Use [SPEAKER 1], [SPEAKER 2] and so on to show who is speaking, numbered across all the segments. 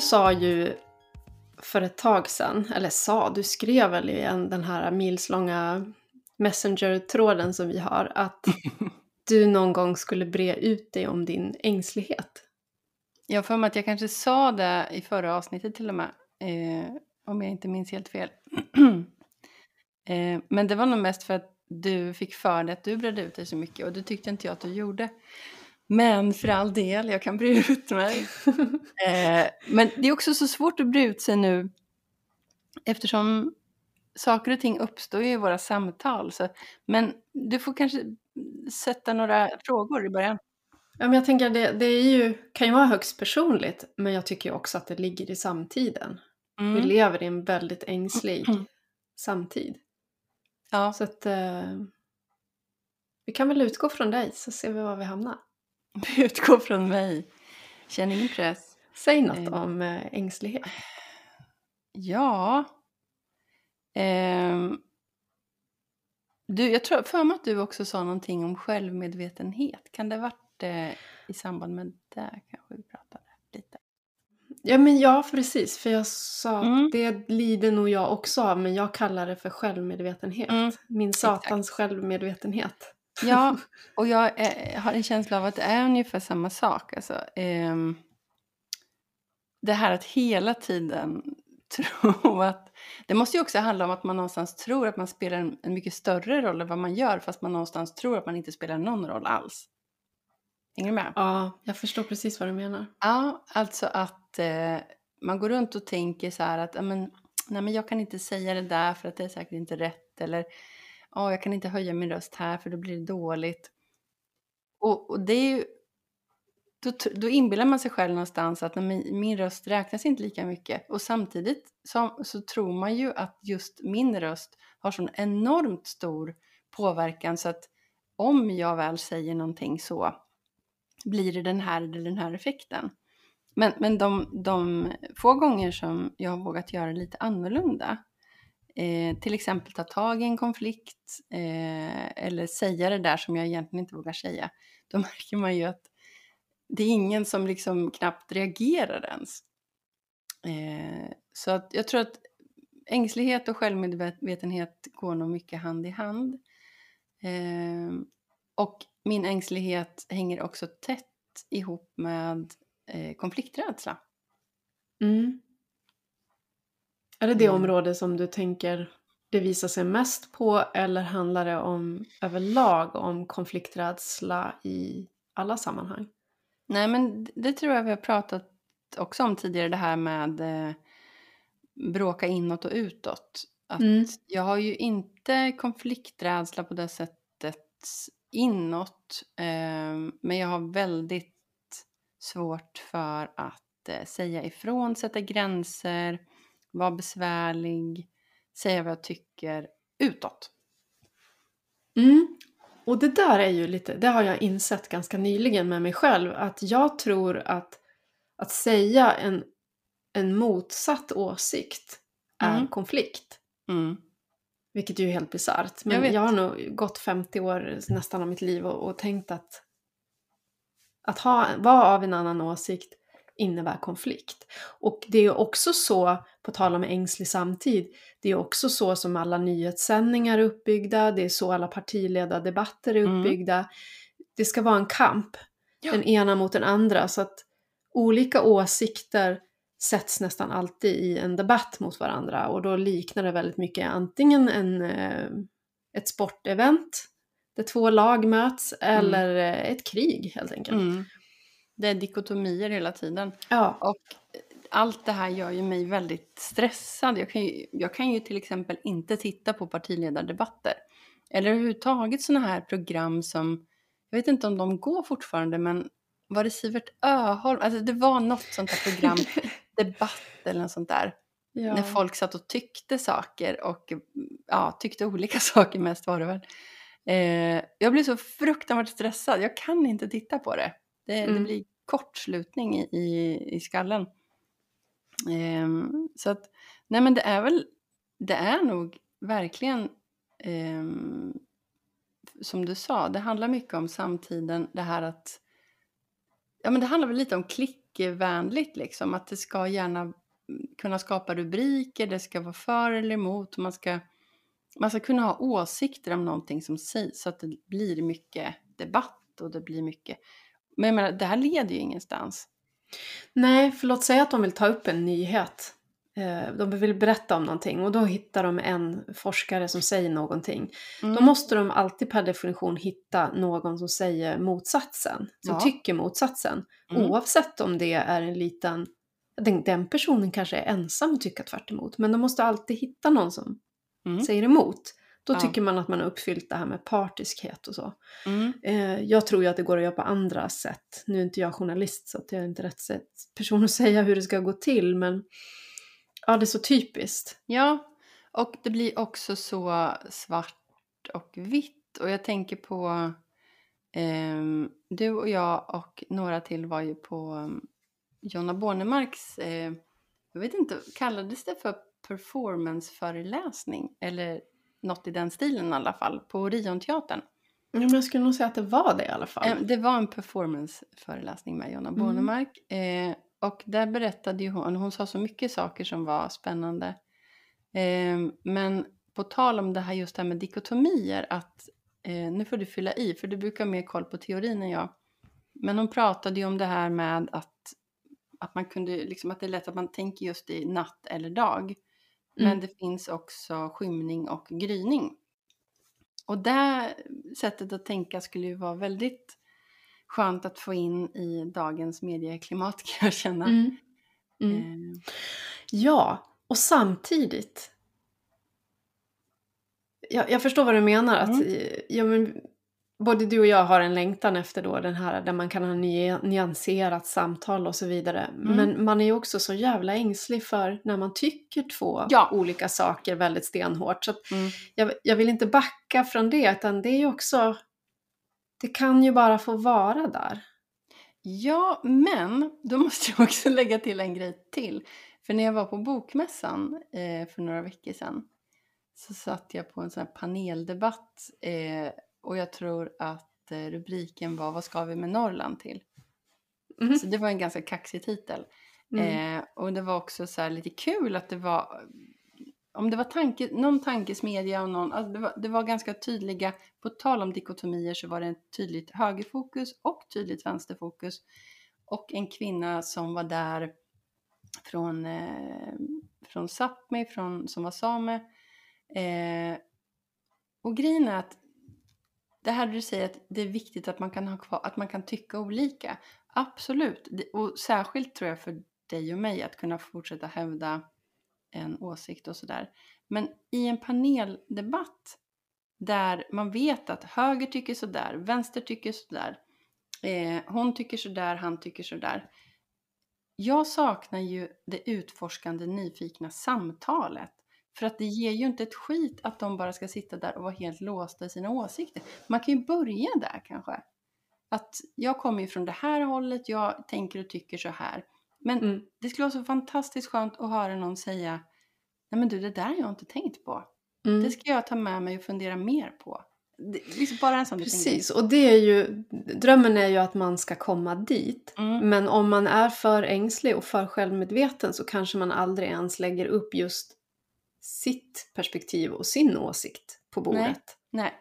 [SPEAKER 1] Du sa ju för ett tag sedan, eller sa, du skrev väl i en, den här milslånga Messenger-tråden som vi har, att du någon gång skulle bre ut dig om din ängslighet.
[SPEAKER 2] Jag för mig att jag kanske sa det i förra avsnittet till och med, eh, om jag inte minns helt fel. eh, men det var nog mest för att du fick för dig att du bredde ut dig så mycket och det tyckte inte jag att du gjorde. Men för all del, jag kan bre ut mig. eh, men det är också så svårt att bre ut sig nu eftersom saker och ting uppstår ju i våra samtal. Så, men du får kanske sätta några frågor i början.
[SPEAKER 1] Ja, men jag tänker det, det är ju, kan ju vara högst personligt, men jag tycker också att det ligger i samtiden. Mm. Vi lever i en väldigt ängslig mm. samtid. Ja. Så att eh, vi kan väl utgå från dig så ser vi var vi hamnar.
[SPEAKER 2] Utgå från mig. Känn ingen press.
[SPEAKER 1] Säg något eh. om eh, ängslighet.
[SPEAKER 2] Ja. Eh, du, jag tror för mig att du också sa någonting om självmedvetenhet. Kan det ha varit eh, i samband med det kanske vi pratade lite?
[SPEAKER 1] Ja, men ja, precis. För jag sa mm. att det lider nog jag också av, men jag kallar det för självmedvetenhet. Mm. Min satans Exakt. självmedvetenhet.
[SPEAKER 2] Ja, och jag är, har en känsla av att det är ungefär samma sak. Alltså, eh, det här att hela tiden tro att... Det måste ju också handla om att man någonstans tror att man spelar en, en mycket större roll än vad man gör fast man någonstans tror att man inte spelar någon roll alls. Hänger du med?
[SPEAKER 1] Ja, jag förstår precis vad du menar.
[SPEAKER 2] Ja, alltså att eh, man går runt och tänker så här att men, nej, men jag kan inte säga det där för att det är säkert inte rätt eller oh, jag kan inte höja min röst här för då blir det dåligt. Och, och det är ju, då, då inbillar man sig själv någonstans att min, min röst räknas inte lika mycket. Och samtidigt så, så tror man ju att just min röst har sån enormt stor påverkan så att om jag väl säger någonting så blir det den här eller den här effekten. Men, men de, de få gånger som jag har vågat göra lite annorlunda, eh, till exempel ta tag i en konflikt eh, eller säga det där som jag egentligen inte vågar säga, då märker man ju att det är ingen som liksom knappt reagerar ens. Eh, så att jag tror att ängslighet och självmedvetenhet går nog mycket hand i hand. Eh, och min ängslighet hänger också tätt ihop med eh, konflikträdsla.
[SPEAKER 1] Mm. Är det det mm. område som du tänker det visar sig mest på eller handlar det om överlag om konflikträdsla i alla sammanhang?
[SPEAKER 2] Nej men det tror jag vi har pratat också om tidigare det här med eh, bråka inåt och utåt. Att mm. Jag har ju inte konflikträdsla på det sättet inåt. Eh, men jag har väldigt svårt för att eh, säga ifrån, sätta gränser, vara besvärlig, säga vad jag tycker utåt.
[SPEAKER 1] Mm. Och det där är ju lite, det har jag insett ganska nyligen med mig själv, att jag tror att att säga en, en motsatt åsikt är mm. konflikt. Mm. Vilket ju är helt bisarrt. Men jag, jag, har nog gått 50 år nästan av mitt liv och, och tänkt att att ha, vara av en annan åsikt innebär konflikt. Och det är också så, på tal om ängslig samtid, det är också så som alla nyhetssändningar är uppbyggda, det är så alla partiledardebatter är mm. uppbyggda. Mm. Det ska vara en kamp, ja. den ena mot den andra, så att olika åsikter sätts nästan alltid i en debatt mot varandra och då liknar det väldigt mycket antingen en, eh, ett sportevent där två lag möts mm. eller mm. ett krig helt enkelt. Mm.
[SPEAKER 2] Det är dikotomier hela tiden.
[SPEAKER 1] Ja.
[SPEAKER 2] Och allt det här gör ju mig väldigt stressad. Jag kan ju, jag kan ju till exempel inte titta på partiledardebatter. Eller överhuvudtaget sådana här program som, jag vet inte om de går fortfarande, men var det Sivert Öholm? Alltså det var något sånt här program, debatt eller något sånt där. Ja. När folk satt och tyckte saker och ja, tyckte olika saker mest var det väl. Eh, jag blir så fruktansvärt stressad, jag kan inte titta på det. Det, mm. det blir kortslutning i, i, i skallen. Eh, så att, nej men det är väl, det är nog verkligen eh, som du sa, det handlar mycket om samtiden, det här att, ja men det handlar väl lite om klickvänligt liksom. Att det ska gärna kunna skapa rubriker, det ska vara för eller emot. Man ska, man ska kunna ha åsikter om någonting som sägs så att det blir mycket debatt och det blir mycket... Men jag menar, det här leder ju ingenstans.
[SPEAKER 1] Nej, för låt säga att de vill ta upp en nyhet. Eh, De vill berätta om någonting och då hittar de en forskare som säger någonting. Då
[SPEAKER 2] Mm.
[SPEAKER 1] måste de alltid per definition hitta någon som säger motsatsen, som
[SPEAKER 2] Ja.
[SPEAKER 1] tycker motsatsen.
[SPEAKER 2] Mm.
[SPEAKER 1] Oavsett om det är en liten... Den, den personen kanske är ensam och tycker tvärt emot, men de måste alltid hitta någon som
[SPEAKER 2] Mm.
[SPEAKER 1] säger emot. Då
[SPEAKER 2] Ja.
[SPEAKER 1] tycker man att man har uppfyllt det här med partiskhet och så.
[SPEAKER 2] Mm.
[SPEAKER 1] Eh, jag tror ju att det går att göra på andra sätt. Nu är inte jag journalist så att jag är inte rätt sätt person att säga hur det ska gå till, men ja, det är så typiskt.
[SPEAKER 2] Ja, och det blir också så svart och vitt. Och jag tänker på... ehm, du och jag och några till var ju på um, Jonna Bornemarks... Eh, jag vet inte, kallades det för performanceföreläsning? Eller något i den stilen i alla fall, på Orionteatern.
[SPEAKER 1] Ja, men jag skulle nog säga att det var det i alla fall.
[SPEAKER 2] Det var en performanceföreläsning med Jonna
[SPEAKER 1] Mm.
[SPEAKER 2] Bornemark. Eh, och där berättade ju hon, hon sa så mycket saker som var spännande. Eh, men på tal om det här just det här med dikotomier, att eh, nu får du fylla i, för du brukar ha mer koll på teorin än jag. Men hon pratade ju om det här med att, att man kunde, liksom att det är lätt att man tänker just i natt eller dag. Men
[SPEAKER 1] Mm.
[SPEAKER 2] det finns också skymning och gryning. Och det sättet att tänka skulle ju vara väldigt skönt att få in i dagens medieklimat kan jag känna.
[SPEAKER 1] Mm. Mm.
[SPEAKER 2] Eh,
[SPEAKER 1] Ja, och samtidigt. Jag, jag förstår vad du menar. Att,
[SPEAKER 2] Mm.
[SPEAKER 1] ja, men, både du och jag har en längtan efter då den här där man kan ha ny, nyanserat samtal och så vidare.
[SPEAKER 2] Mm.
[SPEAKER 1] Men man är ju också så jävla ängslig för när man tycker två
[SPEAKER 2] Ja.
[SPEAKER 1] olika saker väldigt stenhårt. Så
[SPEAKER 2] mm.
[SPEAKER 1] jag, jag vill inte backa från det, utan det är ju också... Det kan ju bara få vara där.
[SPEAKER 2] Ja, men då måste jag också lägga till en grej till. För när jag var på Bokmässan eh, för några veckor sedan så satt jag på en sån här paneldebatt eh, och jag tror att eh, rubriken var Vad ska vi med Norrland till?
[SPEAKER 1] Mhm.
[SPEAKER 2] Så det var en ganska kaxig titel.
[SPEAKER 1] Mm.
[SPEAKER 2] Eh, och det var också så här lite kul att det var, om det var tanke, någon tankesmedja och någon, alltså det, var, det var ganska tydliga, på tal om dikotomier så var det ett tydligt högerfokus och tydligt vänsterfokus. Och en kvinna som var där från, eh, från Sápmi, från, som var same. Eh, och grejen är att det här du säger att det är viktigt att man kan ha kvar, att man kan tycka olika. Absolut, och särskilt tror jag för dig och mig att kunna fortsätta hävda en åsikt och sådär. Men i en paneldebatt där man vet att höger tycker sådär, vänster tycker sådär, eh, hon tycker sådär, han tycker sådär. Jag saknar ju det utforskande, nyfikna samtalet. För att det ger ju inte ett skit att de bara ska sitta där och vara helt låsta i sina åsikter. Man kan ju börja där kanske. Att jag kommer ju från det här hållet, jag tänker och tycker så här. Men
[SPEAKER 1] Mm.
[SPEAKER 2] det skulle vara så fantastiskt skönt att höra någon säga Nej men du, det där har jag inte tänkt på.
[SPEAKER 1] Mm.
[SPEAKER 2] Det ska jag ta med mig och fundera mer på. Det, liksom bara en sån.
[SPEAKER 1] Precis, och det är ju, drömmen är ju att man ska komma dit.
[SPEAKER 2] Mm.
[SPEAKER 1] Men om man är för ängslig och för självmedveten så kanske man aldrig ens lägger upp just sitt perspektiv och sin åsikt på bordet.
[SPEAKER 2] Nej.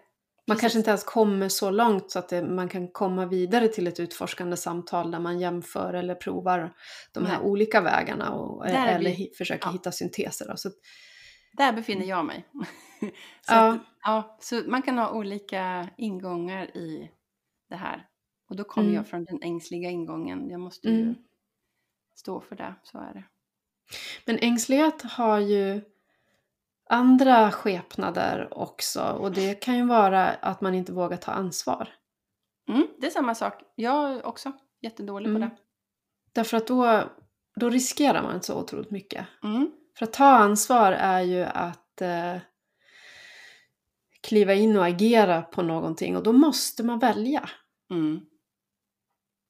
[SPEAKER 1] Man
[SPEAKER 2] precis.
[SPEAKER 1] kanske inte ens kommer så långt så att det, man kan komma vidare till ett utforskande samtal där man jämför eller provar de här
[SPEAKER 2] Nej.
[SPEAKER 1] olika vägarna och, eller
[SPEAKER 2] vi-
[SPEAKER 1] försöker
[SPEAKER 2] ja.
[SPEAKER 1] hitta synteser. Då. Så,
[SPEAKER 2] Där befinner jag mig. så,
[SPEAKER 1] Ja.
[SPEAKER 2] att, ja, så man kan ha olika ingångar i det här. Och då kommer
[SPEAKER 1] Mm.
[SPEAKER 2] jag från den ängsliga ingången. Jag måste ju
[SPEAKER 1] Mm.
[SPEAKER 2] stå för det, så är det.
[SPEAKER 1] Men ängslighet har ju andra skepnader också och det kan ju vara att man inte vågar ta ansvar.
[SPEAKER 2] Mm, det är samma sak. Jag är också jättedålig
[SPEAKER 1] Mm.
[SPEAKER 2] på det.
[SPEAKER 1] Därför att då, då riskerar man så otroligt mycket.
[SPEAKER 2] Mm.
[SPEAKER 1] För att ta ansvar är ju att eh, kliva in och agera på någonting och då måste man välja.
[SPEAKER 2] Mm.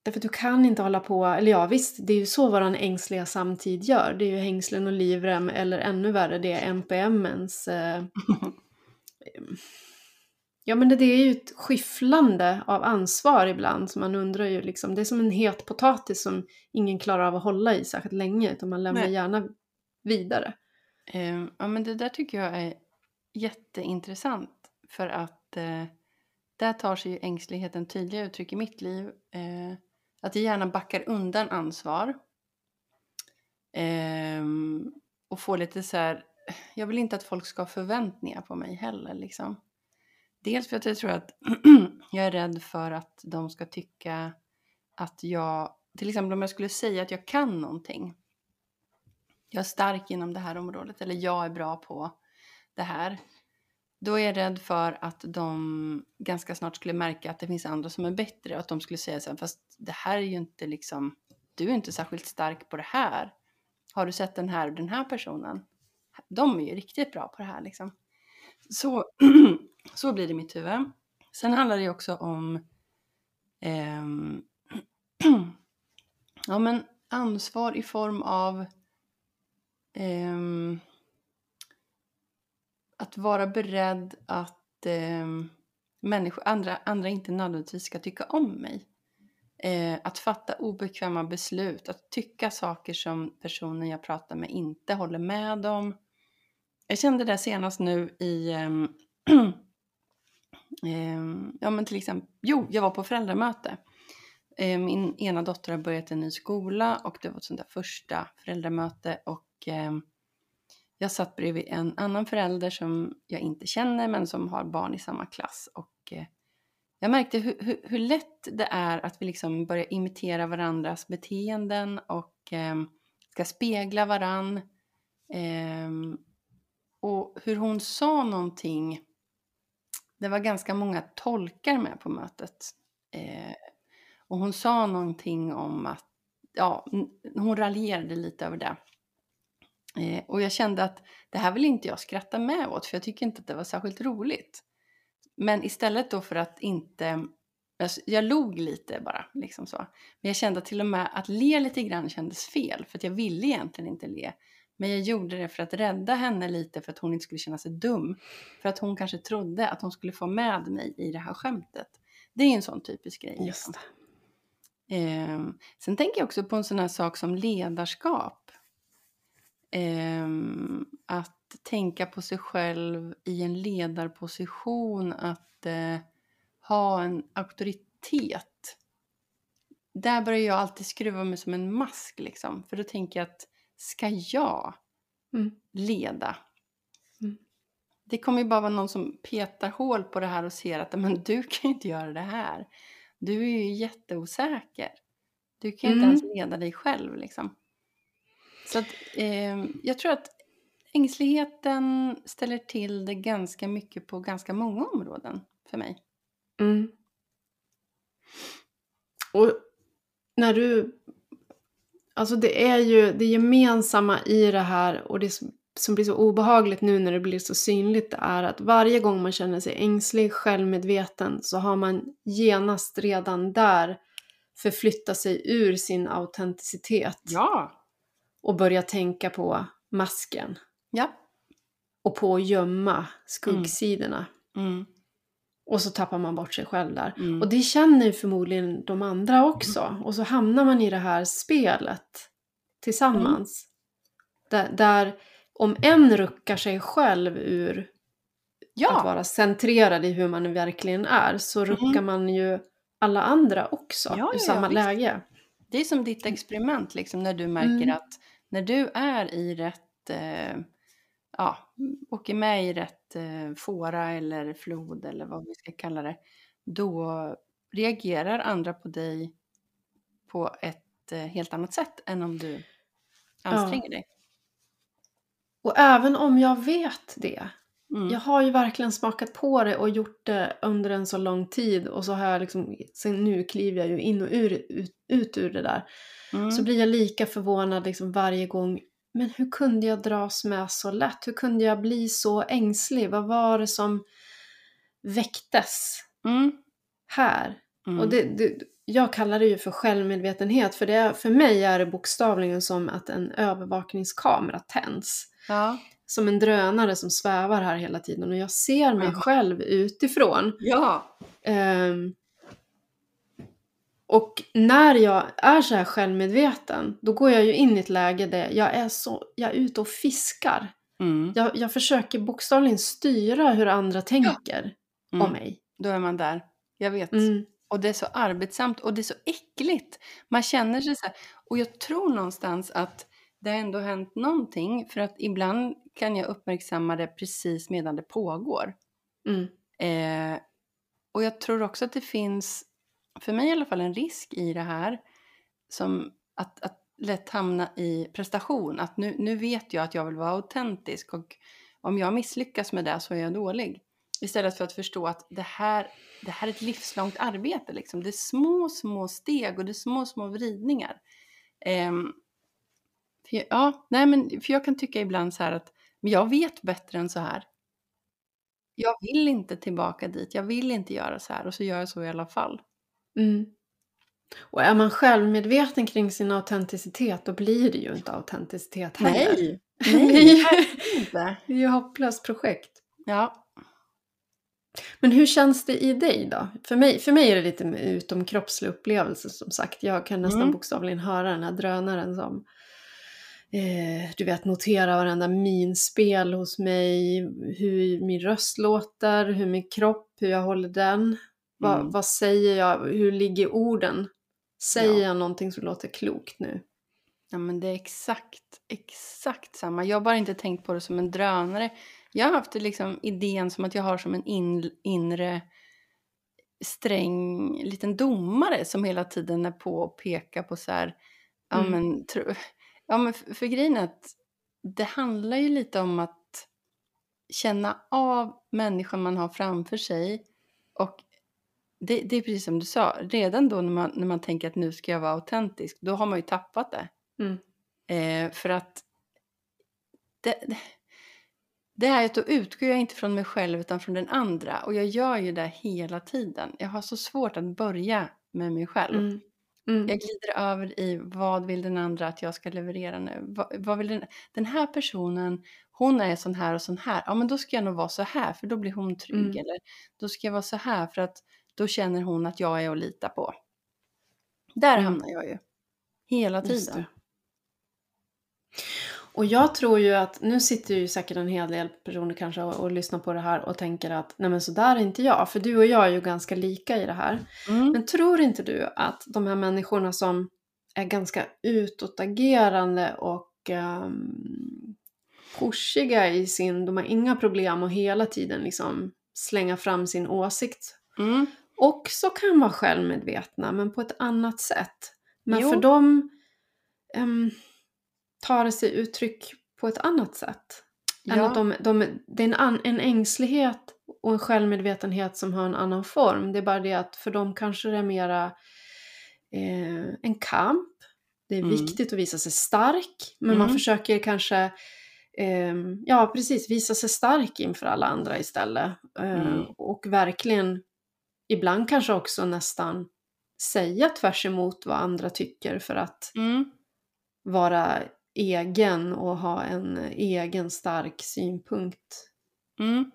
[SPEAKER 1] Därför att du kan inte hålla på, eller ja visst, det är ju så våran ängsliga samtid gör. Det är ju hängslen och livrem eller ännu värre, det är NPMens eh, Ja men det, det är ju ett skifflande av ansvar ibland så man undrar ju liksom, det är som en het potatis som ingen klarar av att hålla i särskilt länge utan man lämnar
[SPEAKER 2] Nej.
[SPEAKER 1] gärna vidare.
[SPEAKER 2] Eh, ja, men det där tycker jag är jätteintressant för att eh, där tar sig ju ängsligheten tydliga uttryck i mitt liv. Eh, att jag gärna backar undan ansvar. Ehm, och får lite så här, jag vill inte att folk ska ha förväntningar på mig heller liksom. Dels för att jag tror att jag är rädd för att de ska tycka att jag, till exempel om jag skulle säga att jag kan någonting. Jag är stark inom det här området eller jag är bra på det här. Då är jag rädd för att de ganska snart skulle märka att det finns andra som är bättre och att de skulle säga sen fast det här är ju inte liksom, du är inte särskilt stark på det här. Har du sett den här och den här personen? De är ju riktigt bra på det här liksom. Så, så blir det i mitt huvud. Sen handlar det ju också om eh, ja, men ansvar i form av eh, att vara beredd att eh, människor, andra, andra inte nödvändigtvis ska tycka om mig. Eh, att fatta obekväma beslut, att tycka saker som personen jag pratar med inte håller med om. Jag kände det senast nu i, eh, ja men till exempel, jo, jag var på föräldramöte. Eh, min ena dotter har börjat en ny skola och det var ett sånt där första föräldramöte och ehm, jag satt bredvid en annan förälder som jag inte känner men som har barn i samma klass och eh, jag märkte hur, hur, hur lätt det är att vi liksom börjar imitera varandras beteenden och eh, ska spegla varann. Eh, och hur hon sa någonting, det var ganska många tolkar med på mötet. Eh, och hon sa någonting om att, ja, hon raljerade lite över det. Eh, och jag kände att det här vill inte jag skratta med åt för jag tycker inte att det var särskilt roligt. Men istället då för att inte, alltså, jag log lite bara liksom så. Men jag kände att till och med att le lite grann kändes fel för att jag ville egentligen inte le. Men jag gjorde det för att rädda henne lite för att hon inte skulle känna sig dum. För att hon kanske trodde att hon skulle få med mig i det här skämtet. Det är en sån typisk grej.
[SPEAKER 1] det.
[SPEAKER 2] Ehm, sen tänker jag också på en sån här sak som ledarskap. Ehm, att tänka på sig själv i en ledarposition, att eh, ha en auktoritet. Där börjar jag alltid skruva mig som en mask liksom. För då tänker jag att ska jag
[SPEAKER 1] Mm.
[SPEAKER 2] leda?
[SPEAKER 1] Mm.
[SPEAKER 2] Det kommer ju bara vara någon som petar hål på det här och ser att men du kan ju inte göra det här. Du är ju jätteosäker. Du kan ju inte
[SPEAKER 1] Mm.
[SPEAKER 2] ens leda dig själv liksom. Så att, eh, jag tror att ängsligheten ställer till det ganska mycket på ganska många områden för mig.
[SPEAKER 1] Mm. Och när du... Alltså det är ju det gemensamma i det här och det som, blir så obehagligt nu när det blir så synligt är att varje gång man känner sig ängslig, självmedveten så har man genast redan där förflyttat sig ur sin autenticitet
[SPEAKER 2] Ja!
[SPEAKER 1] Och börjat tänka på masken
[SPEAKER 2] Ja.
[SPEAKER 1] och på att gömma skuggsidorna.
[SPEAKER 2] Mm.
[SPEAKER 1] Och så tappar man bort sig själv där.
[SPEAKER 2] Mm.
[SPEAKER 1] Och det känner ju förmodligen de andra också. Och så hamnar man i det här spelet tillsammans. Där, där om en ruckar sig själv ur att
[SPEAKER 2] Ja!
[SPEAKER 1] vara centrerad i hur man verkligen är så ruckar man ju alla andra också
[SPEAKER 2] Ja,
[SPEAKER 1] i
[SPEAKER 2] ja,
[SPEAKER 1] samma
[SPEAKER 2] visst. Det är som ditt experiment liksom när du märker
[SPEAKER 1] Mm.
[SPEAKER 2] att när du är i rätt, eh, ja, åker med i rätt eh, fåra eller flod eller vad vi ska kalla det, då reagerar andra på dig på ett eh, helt annat sätt än om du anstränger dig.
[SPEAKER 1] Och även om jag vet det
[SPEAKER 2] Mm.
[SPEAKER 1] Jag har ju verkligen smakat på det och gjort det under en så lång tid och så har jag liksom, sen nu kliver jag ju in och ur, ut, ut ur det där.
[SPEAKER 2] Mm.
[SPEAKER 1] Så blir jag lika förvånad liksom varje gång. Men hur kunde jag dras med så lätt? Hur kunde jag bli så ängslig? Vad var det som väcktes
[SPEAKER 2] Mm.
[SPEAKER 1] här?
[SPEAKER 2] Mm.
[SPEAKER 1] Och det, det, jag kallar det ju för självmedvetenhet för det för mig är det bokstavligen som att en övervakningskamera tänds.
[SPEAKER 2] Ja.
[SPEAKER 1] Som en drönare som svävar här hela tiden och jag ser mig
[SPEAKER 2] Ja.
[SPEAKER 1] själv utifrån.
[SPEAKER 2] Ja.
[SPEAKER 1] Ehm, och när jag är så här självmedveten, då går jag ju in i ett läge där jag är, så, jag är ute och fiskar.
[SPEAKER 2] Mm.
[SPEAKER 1] Jag, jag försöker bokstavligen styra hur andra tänker
[SPEAKER 2] Mm.
[SPEAKER 1] om mig.
[SPEAKER 2] Då är man där. Jag vet.
[SPEAKER 1] Mm.
[SPEAKER 2] Och det är så arbetsamt och det är så äckligt. Man känner sig så här. Och jag tror någonstans att det har ändå hänt någonting. För att ibland kan jag uppmärksamma det precis medan det pågår.
[SPEAKER 1] Mm.
[SPEAKER 2] Eh, och jag tror också att det finns, för mig i alla fall, en risk i det här. Som att, att lätt hamna i prestation. Att nu, nu vet jag att jag vill vara autentisk. Och om jag misslyckas med det så är jag dålig. Istället för att förstå att det här, det här är ett livslångt arbete. Liksom. Det är små, små steg och det är små, små vridningar. Ehm, för, jag- ja, nej men, för jag kan tycka ibland så här att men jag vet bättre än så här. Jag vill inte tillbaka dit, jag vill inte göra så här och så gör jag så i alla fall.
[SPEAKER 1] Mm. Och är man självmedveten kring sin autenticitet, då blir det ju inte autenticitet heller.
[SPEAKER 2] Nej, nej, inte.
[SPEAKER 1] Det är ju ett hopplöst projekt.
[SPEAKER 2] Ja,
[SPEAKER 1] Men hur känns det i dig då? För mig, för mig är det lite utomkroppslig upplevelse som sagt. Jag kan nästan
[SPEAKER 2] Mm.
[SPEAKER 1] bokstavligen höra den här drönaren som eh, du vet, notera varenda minspel hos mig, hur min röst låter, hur min kropp, hur jag håller den. Vad,
[SPEAKER 2] Mm.
[SPEAKER 1] vad säger jag? Hur ligger orden? Säger
[SPEAKER 2] Ja.
[SPEAKER 1] jag någonting som låter klokt nu?
[SPEAKER 2] ja, men det är exakt, exakt samma. Jag har bara inte tänkt på det som en drönare. Jag har haft liksom idén som att jag har som en in, inre sträng liten domare som hela tiden är på och pekar på så här, ja
[SPEAKER 1] Mm.
[SPEAKER 2] men, tro, ja men för, för grejen är att det handlar ju lite om att känna av människan man har framför sig och det, det är precis som du sa, redan då när man, när man tänker att nu ska jag vara autentisk, då har man ju tappat det.
[SPEAKER 1] Mm.
[SPEAKER 2] Eh, för att det, det, det här är att då utgår jag inte från mig själv utan från den andra. Och jag gör ju det hela tiden. Jag har så svårt att börja med mig själv.
[SPEAKER 1] Mm. Mm.
[SPEAKER 2] Jag glider över i vad vill den andra att jag ska leverera nu? Vad, vad vill den, den här personen, hon är sån här och sån här. Ja men då ska jag nog vara så här för då blir hon trygg.
[SPEAKER 1] Mm.
[SPEAKER 2] Eller då ska jag vara så här för att då känner hon att jag är att lita på. Där
[SPEAKER 1] Mm.
[SPEAKER 2] hamnar jag ju. Hela tiden.
[SPEAKER 1] Och jag tror ju att, nu sitter ju säkert en hel del personer kanske och, och lyssnar på det här och tänker att nej men så där är inte jag, för du och jag är ju ganska lika i det här.
[SPEAKER 2] Mm.
[SPEAKER 1] Men tror inte du att de här människorna som är ganska utåtagerande och um, pushiga i sin, de har inga problem att hela tiden liksom slänga fram sin åsikt
[SPEAKER 2] Mm.
[SPEAKER 1] också kan vara självmedvetna men på ett annat sätt. Men
[SPEAKER 2] Jo.
[SPEAKER 1] för dem um, tar sig uttryck på ett annat sätt. Än att de, de, det är en, an, en ängslighet och en självmedvetenhet som har en annan form. Det är bara det att för dem kanske det är mera eh, en kamp. Det är
[SPEAKER 2] Mm.
[SPEAKER 1] viktigt att visa sig stark, men man
[SPEAKER 2] Mm.
[SPEAKER 1] försöker kanske ehm, ja, precis, visa sig stark inför alla andra istället. Eh,
[SPEAKER 2] Mm.
[SPEAKER 1] Och verkligen ibland kanske också nästan säga tvärs emot vad andra tycker för att
[SPEAKER 2] Mm.
[SPEAKER 1] vara egen och ha en egen stark synpunkt.
[SPEAKER 2] Mm.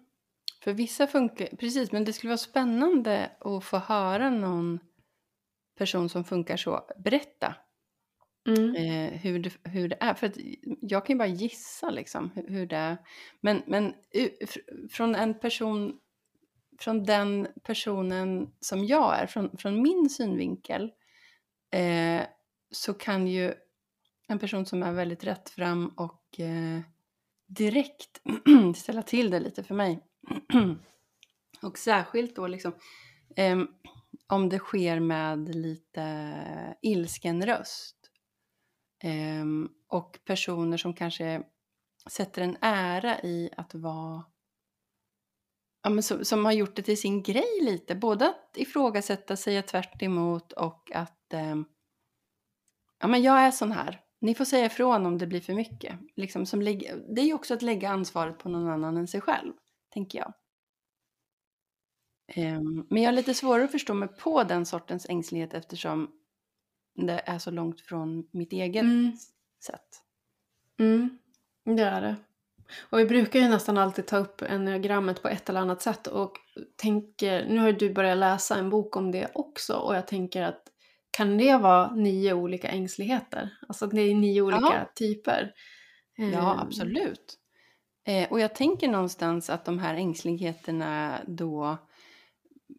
[SPEAKER 2] För vissa funkar, precis, men det skulle vara spännande att få höra någon person som funkar så berätta
[SPEAKER 1] Mm.
[SPEAKER 2] eh, hur, det, hur det är. För att jag kan ju bara gissa liksom hur, hur det är. Men, men från en person, från den personen som jag är, från, från min synvinkel, eh, så kan ju en person som är väldigt rättfram och eh, direkt ställa till det lite för mig. och särskilt då liksom eh, om det sker med lite ilsken röst. Eh, och personer som kanske sätter en ära i att vara Ja, men som, som har gjort det till sin grej lite. Både att ifrågasätta, säga tvärt emot och att eh, ja, men jag är sån här. Ni får säga ifrån om det blir för mycket. Liksom som lägg, det är ju också att lägga ansvaret på någon annan än sig själv, tänker jag. Ehm, men jag har lite svårare att förstå mig på den sortens ängslighet eftersom det är så långt från mitt eget
[SPEAKER 1] Mm.
[SPEAKER 2] sätt.
[SPEAKER 1] Mm. Det är det. Och vi brukar ju nästan alltid ta upp enneagrammet på ett eller annat sätt och tänker, nu har du börjat läsa en bok om det också och jag tänker att kan det vara nio olika ängsligheter? Alltså det är nio olika
[SPEAKER 2] Ja.
[SPEAKER 1] typer.
[SPEAKER 2] Ja,
[SPEAKER 1] Eh,
[SPEAKER 2] absolut. Eh, och jag tänker någonstans att de här ängsligheterna då,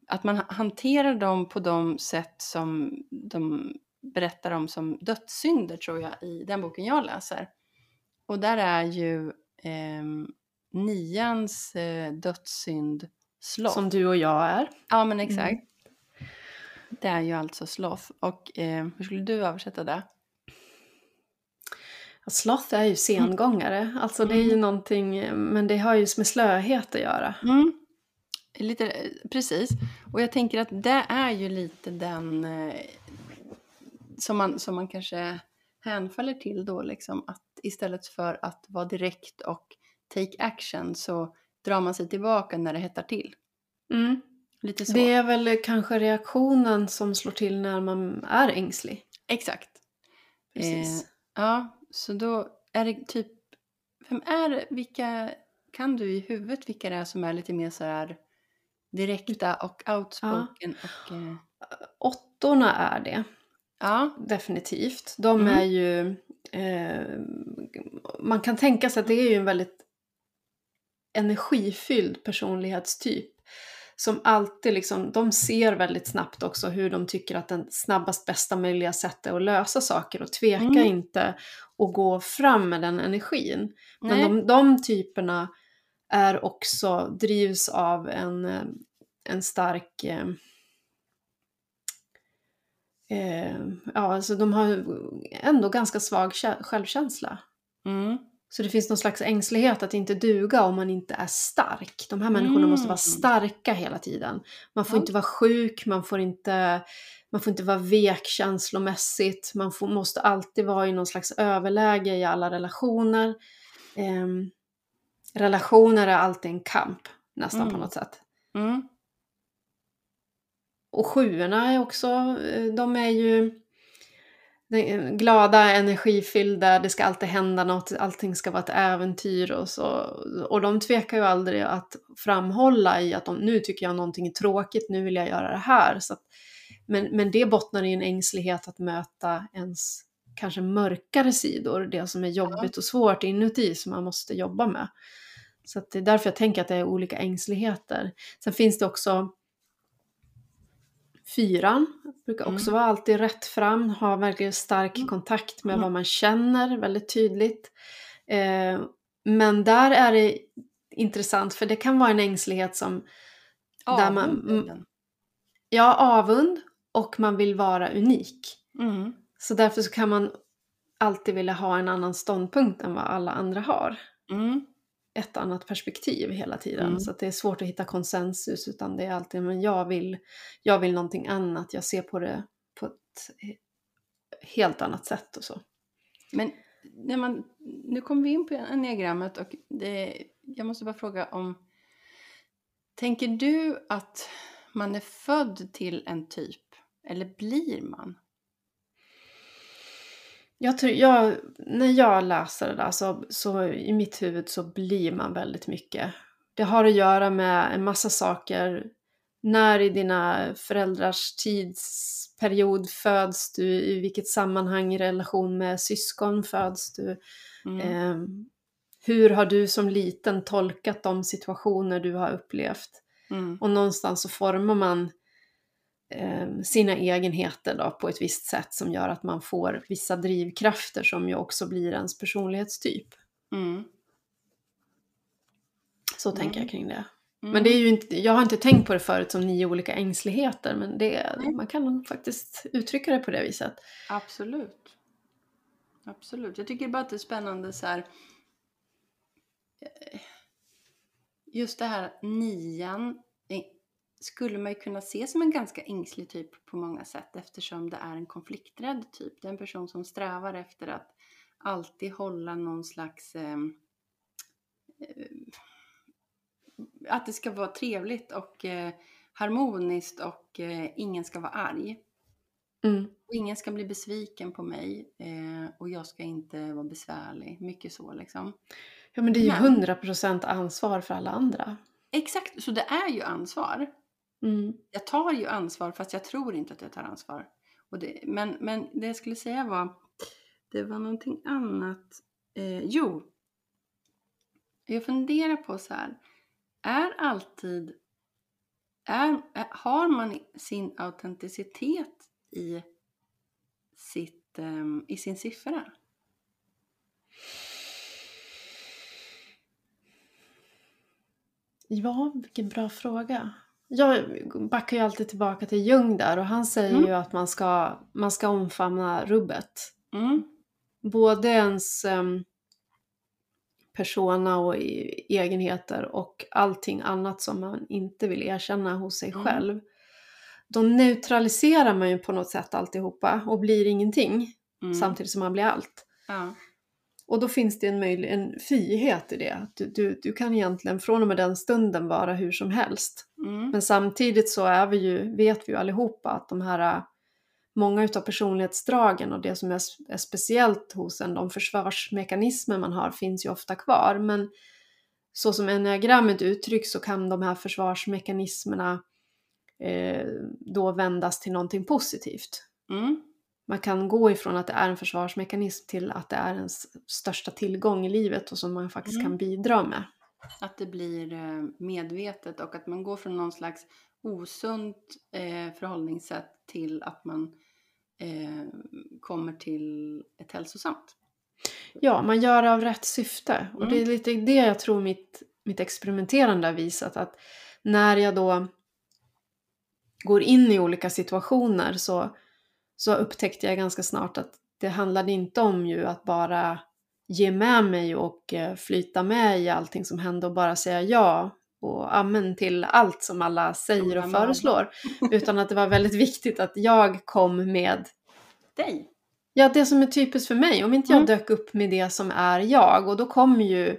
[SPEAKER 2] att man ha- hanterar dem på de sätt som de berättar om som dödssynder tror jag i den boken jag läser. Och där är ju ehm, nians eh, dödssynd sloth.
[SPEAKER 1] Som du och jag är.
[SPEAKER 2] Ja men exakt. Det är ju alltså sloth. Och eh, hur skulle du översätta det?
[SPEAKER 1] Sloth är ju sengångare, alltså det är ju
[SPEAKER 2] Mm.
[SPEAKER 1] någonting, men det har ju med slöhet att göra.
[SPEAKER 2] Mm. Lite, eh, precis. Och jag tänker att det är ju lite den eh, som, man, som man kanske hänfaller till då, liksom att istället för att vara direkt och take action så drar man sig tillbaka när det hettar till.
[SPEAKER 1] Mm.
[SPEAKER 2] Lite så.
[SPEAKER 1] Det är väl kanske reaktionen som slår till när man är ängslig.
[SPEAKER 2] Exakt.
[SPEAKER 1] Precis.
[SPEAKER 2] Eh, ja, så då är det typ, vem är vilka, kan du i huvudet vilka det är som är lite mer så här direkta och outspoken och eh,
[SPEAKER 1] Åttorna är det.
[SPEAKER 2] ja,
[SPEAKER 1] Definitivt. De
[SPEAKER 2] Mm.
[SPEAKER 1] är ju... Eh, man kan tänka sig att det är ju en väldigt energifylld personlighetstyp. Som alltid liksom, de ser väldigt snabbt också hur de tycker att den snabbast bästa möjliga sättet att lösa saker och tvekar
[SPEAKER 2] Mm.
[SPEAKER 1] inte att gå fram med den energin. Men de, de typerna är också, drivs av en, eh, en stark eh, eh, ja, alltså de har ändå ganska svag kä- självkänsla.
[SPEAKER 2] mm,
[SPEAKER 1] Så det finns någon slags ängslighet att inte duga om man inte är stark. De här människorna måste vara
[SPEAKER 2] Mm.
[SPEAKER 1] starka hela tiden. Man får
[SPEAKER 2] Ja.
[SPEAKER 1] inte vara sjuk, man får inte, man får inte vara vek känslomässigt. Man får, måste alltid vara i någon slags överläge i alla relationer. Ehm, relationer är alltid en kamp, nästan på
[SPEAKER 2] Mm.
[SPEAKER 1] något sätt.
[SPEAKER 2] mm,
[SPEAKER 1] Och sjuorna är också, eh, de är ju glada, energifyllda, det ska alltid hända något, allting ska vara ett äventyr och så. Och de tvekar ju aldrig att framhålla i att de, nu tycker jag någonting är tråkigt, nu vill jag göra det här. Så att, men, men det bottnar i en ängslighet att möta ens kanske mörkare sidor, det som är jobbigt och svårt inuti som man måste jobba med. Så att det är därför jag tänker att det är olika ängsligheter. Sen finns det också Fyran brukar också
[SPEAKER 2] Mm.
[SPEAKER 1] vara alltid rätt fram, ha verkligen stark
[SPEAKER 2] Mm.
[SPEAKER 1] kontakt med
[SPEAKER 2] Mm.
[SPEAKER 1] vad man känner väldigt tydligt. Eh, men där är det intressant för det kan vara en ängslighet som, där man,
[SPEAKER 2] avund är den.
[SPEAKER 1] ja avund och man vill vara unik.
[SPEAKER 2] Mm,
[SPEAKER 1] Så därför så kan man alltid vilja ha en annan ståndpunkt än vad alla andra har.
[SPEAKER 2] mm,
[SPEAKER 1] Ett annat perspektiv hela tiden.
[SPEAKER 2] Mm.
[SPEAKER 1] Så att det är svårt att hitta konsensus utan det är alltid men jag vill, jag vill någonting annat. Jag ser på det på ett helt annat sätt och så.
[SPEAKER 2] Men när man, nu kommer vi in på enneagrammet och det, jag måste bara fråga om... Tänker du att man är född till en typ? Eller blir man?
[SPEAKER 1] Jag tror, jag, när jag läser det där så, så i mitt huvud så blir man väldigt mycket. Det har att göra med en massa saker. När i dina föräldrars tidsperiod föds du? I vilket sammanhang i relation med syskon föds du?
[SPEAKER 2] Mm.
[SPEAKER 1] Eh, hur har du som liten tolkat de situationer du har upplevt?
[SPEAKER 2] Mm.
[SPEAKER 1] Och någonstans så formar man sina egenheter då, på ett visst sätt som gör att man får vissa drivkrafter som ju också blir ens personlighetstyp.
[SPEAKER 2] Mm.
[SPEAKER 1] Så
[SPEAKER 2] Mm.
[SPEAKER 1] tänker jag kring det.
[SPEAKER 2] Mm.
[SPEAKER 1] Men det är ju inte, jag har inte tänkt på det förut som nio olika ängsligheter, men det, man kan faktiskt uttrycka det på det viset.
[SPEAKER 2] Absolut. Absolut. Jag tycker bara att det är spännande så här. eh, Just det här nian skulle man ju kunna se som en ganska ängslig typ på många sätt eftersom det är en konflikträdd typ. Det är en person som strävar efter att alltid hålla någon slags eh, eh, att det ska vara trevligt och eh, harmoniskt och eh, ingen ska vara arg.
[SPEAKER 1] Mm.
[SPEAKER 2] Och ingen ska bli besviken på mig eh, och jag jag ska inte vara besvärlig. Mycket så liksom.
[SPEAKER 1] Ja men det är ju
[SPEAKER 2] Men-
[SPEAKER 1] 100% ansvar för alla andra.
[SPEAKER 2] Exakt, så det är ju ansvar.
[SPEAKER 1] Mm.
[SPEAKER 2] Jag tar ju ansvar fast jag tror inte att jag tar ansvar. Det, men, men det jag skulle säga var, det var någonting annat. Eh, jo, jag funderar på så här, är alltid, är, är, har man sin autenticitet i, sitt, ehm, i sin siffra?
[SPEAKER 1] Ja, vilken bra fråga. Jag backar ju alltid tillbaka till Jung där och han säger
[SPEAKER 2] Mm.
[SPEAKER 1] ju att man ska, man ska omfamna rubbet.
[SPEAKER 2] Mm,
[SPEAKER 1] Både ens em, persona och i- egenheter och allting annat som man inte vill erkänna hos sig
[SPEAKER 2] Mm.
[SPEAKER 1] själv. Då neutraliserar man ju på något sätt alltihopa och blir ingenting
[SPEAKER 2] mm,
[SPEAKER 1] samtidigt som man blir allt.
[SPEAKER 2] ja,
[SPEAKER 1] Och då finns det en, möjlig, en frihet i det. Du, du, du kan egentligen från och med den stunden vara hur som helst.
[SPEAKER 2] mm,
[SPEAKER 1] Men samtidigt så är vi ju, vet vi ju allihopa att de här, äh, många utav personlighetsdragen och det som är, är speciellt hos en, de försvarsmekanismer man har, finns ju ofta kvar. Men så som enneagrammet uttrycks så kan de här försvarsmekanismerna eh, då vändas till någonting positivt.
[SPEAKER 2] mm,
[SPEAKER 1] Man kan gå ifrån att det är en försvarsmekanism till att det är ens största tillgång i livet och som man faktiskt
[SPEAKER 2] Mm.
[SPEAKER 1] kan bidra med.
[SPEAKER 2] Att det blir eh, medvetet och att man går från någon slags osunt eh, förhållningssätt till att man eh, kommer till ett hälsosamt.
[SPEAKER 1] Ja, man gör det av rätt syfte. Och
[SPEAKER 2] Mm.
[SPEAKER 1] det är lite det jag tror mitt, mitt experimenterande har visat. Att när jag då går in i olika situationer så, så upptäckte jag ganska snart att det handlade inte om ju att bara ge med mig och eh, flyta med i allting som hände och bara säga ja och amen till allt som alla säger och föreslår. Utan att det var väldigt viktigt att jag kom med
[SPEAKER 2] Dig!
[SPEAKER 1] Ja, det som är typiskt för mig. Om inte jag
[SPEAKER 2] Mm.
[SPEAKER 1] dök upp med det som är jag och då kommer ju...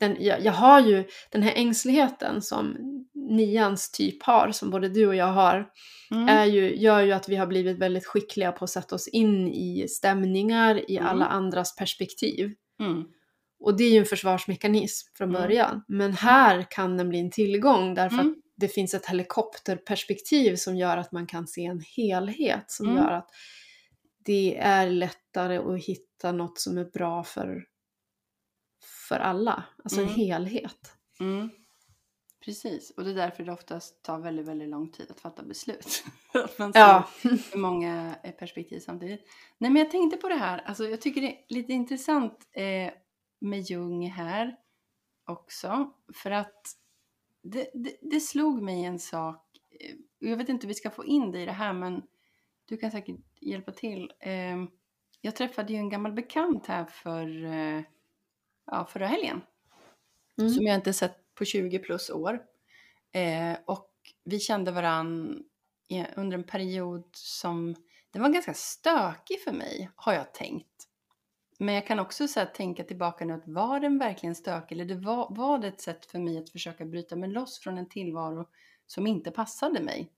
[SPEAKER 1] Den, jag, jag har ju den här ängsligheten som nians typ har, som både du och jag har,
[SPEAKER 2] Mm.
[SPEAKER 1] är ju, gör ju att vi har blivit väldigt skickliga på att sätta oss in i stämningar, i
[SPEAKER 2] Mm.
[SPEAKER 1] alla andras perspektiv.
[SPEAKER 2] Mm.
[SPEAKER 1] Och det är ju en försvarsmekanism från
[SPEAKER 2] Mm.
[SPEAKER 1] början. Men här kan den bli en tillgång därför
[SPEAKER 2] Mm.
[SPEAKER 1] att det finns ett helikopterperspektiv som gör att man kan se en helhet. Som
[SPEAKER 2] Mm.
[SPEAKER 1] gör att det är lättare att hitta något som är bra för, för alla. Alltså en
[SPEAKER 2] Mm.
[SPEAKER 1] helhet.
[SPEAKER 2] Mm. Precis, och det är därför det oftast tar väldigt, väldigt lång tid att fatta beslut. Att man ser
[SPEAKER 1] Ja.
[SPEAKER 2] många eh, perspektiv samtidigt. Nej, men jag tänkte på det här, alltså jag tycker det är lite intressant eh, med Jung här också. För att det, det, det slog mig en sak, eh, jag vet inte hur vi ska få in det i det här, men du kan säkert hjälpa till. Eh, jag träffade ju en gammal bekant här för eh, ja, förra helgen
[SPEAKER 1] Mm.
[SPEAKER 2] som jag inte sett på 20 plus år. Eh, och vi kände varann under en period som den var ganska stökig för mig, har jag tänkt. Men jag kan också så tänka tillbaka nu att var den verkligen stökig eller det var, var det ett sätt för mig att försöka bryta mig loss från en tillvaro som inte passade mig.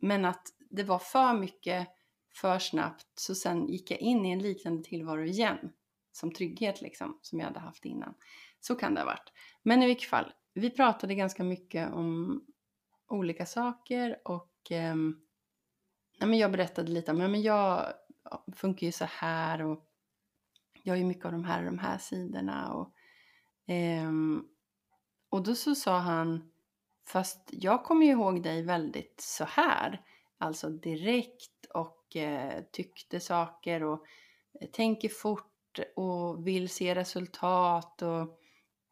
[SPEAKER 2] Men att det var för mycket för snabbt så sen gick jag in i en liknande tillvaro igen. Som trygghet liksom, som jag hade haft innan. Så kan det ha varit. Men i vilket fall, vi pratade ganska mycket om olika saker och eh, men jag berättade lite om, men jag funkar ju så här och jag är ju mycket av de här och de här sidorna. Och, eh, och då så sa han, fast jag kommer ju ihåg dig väldigt så här, alltså direkt och eh, tyckte saker och eh, tänker fort och vill se resultat och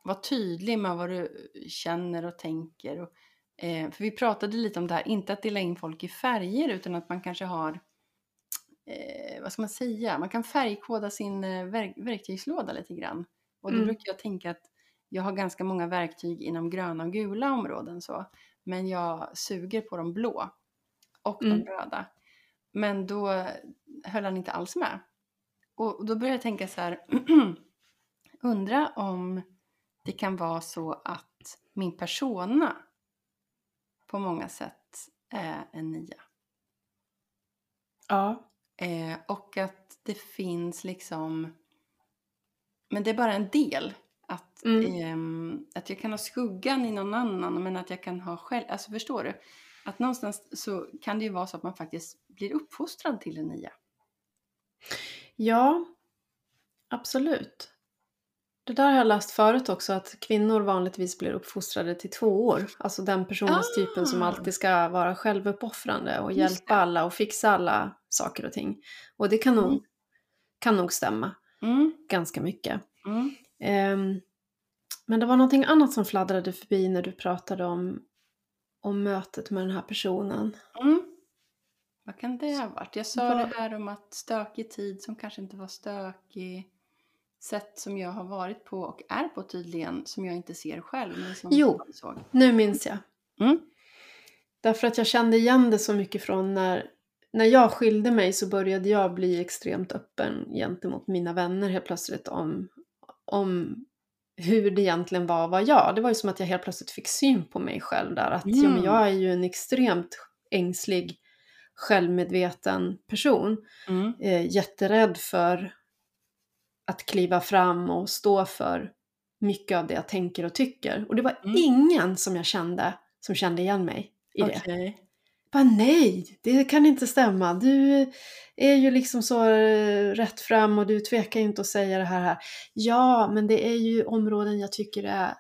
[SPEAKER 2] var tydlig med vad du känner och tänker. Och, eh, för vi pratade lite om det här, inte att dela in folk i färger utan att man kanske har, eh, vad ska man säga, man kan färgkoda sin eh, verk- verktygslåda lite grann. Och då
[SPEAKER 1] Mm.
[SPEAKER 2] brukar jag tänka att jag har ganska många verktyg inom gröna och gula områden så, men jag suger på de blå och
[SPEAKER 1] Mm.
[SPEAKER 2] de röda. Men då höll han inte alls med. Och då började jag tänka så här, undra om det kan vara så att min persona på många sätt är en nia.
[SPEAKER 1] Ja.
[SPEAKER 2] Eh, och att det finns liksom... Men det är bara en del. Att,
[SPEAKER 1] Mm.
[SPEAKER 2] ehm, att jag kan ha skuggan i någon annan men att jag kan ha själv... Alltså förstår du? Att någonstans så kan det ju vara så att man faktiskt blir uppfostrad till det nya.
[SPEAKER 1] Ja, absolut. Det där har jag läst förut också, att kvinnor vanligtvis blir uppfostrade till två år. Alltså den personstypen som
[SPEAKER 2] Ah.
[SPEAKER 1] alltid ska vara självuppoffrande och hjälpa alla och fixa alla saker och ting. Och det kan nog,
[SPEAKER 2] Mm.
[SPEAKER 1] kan nog stämma
[SPEAKER 2] Mm,
[SPEAKER 1] ganska mycket.
[SPEAKER 2] mm.
[SPEAKER 1] Ehm, men det var någonting annat som fladdrade förbi när du pratade om, om mötet med den här personen.
[SPEAKER 2] Mm. Vad kan det ha varit? Jag sa
[SPEAKER 1] Vad-
[SPEAKER 2] det här om att stökig tid som kanske inte var stökig. Sätt som jag har varit på och är på tydligen som jag inte ser själv men som
[SPEAKER 1] Jo.
[SPEAKER 2] såg.
[SPEAKER 1] Nu minns jag.
[SPEAKER 2] Mm.
[SPEAKER 1] Därför att jag kände igen det så mycket från när, när jag skilde mig så började jag bli extremt öppen gentemot mina vänner helt plötsligt om, om hur det egentligen var vara jag. Det var ju som att jag helt plötsligt fick syn på mig själv där. Att ja, men
[SPEAKER 2] Mm.
[SPEAKER 1] jag är ju en extremt ängslig, självmedveten person.
[SPEAKER 2] Mm.
[SPEAKER 1] Eh, jätterädd för att kliva fram och stå för mycket av det jag tänker och tycker. Och det var
[SPEAKER 2] Mm.
[SPEAKER 1] ingen som jag kände som kände igen mig i det.
[SPEAKER 2] Okej.
[SPEAKER 1] Bara nej, det kan inte stämma. Du är ju liksom så eh, rätt fram och du tvekar inte att säga det här, här. Ja, men det är ju områden jag tycker är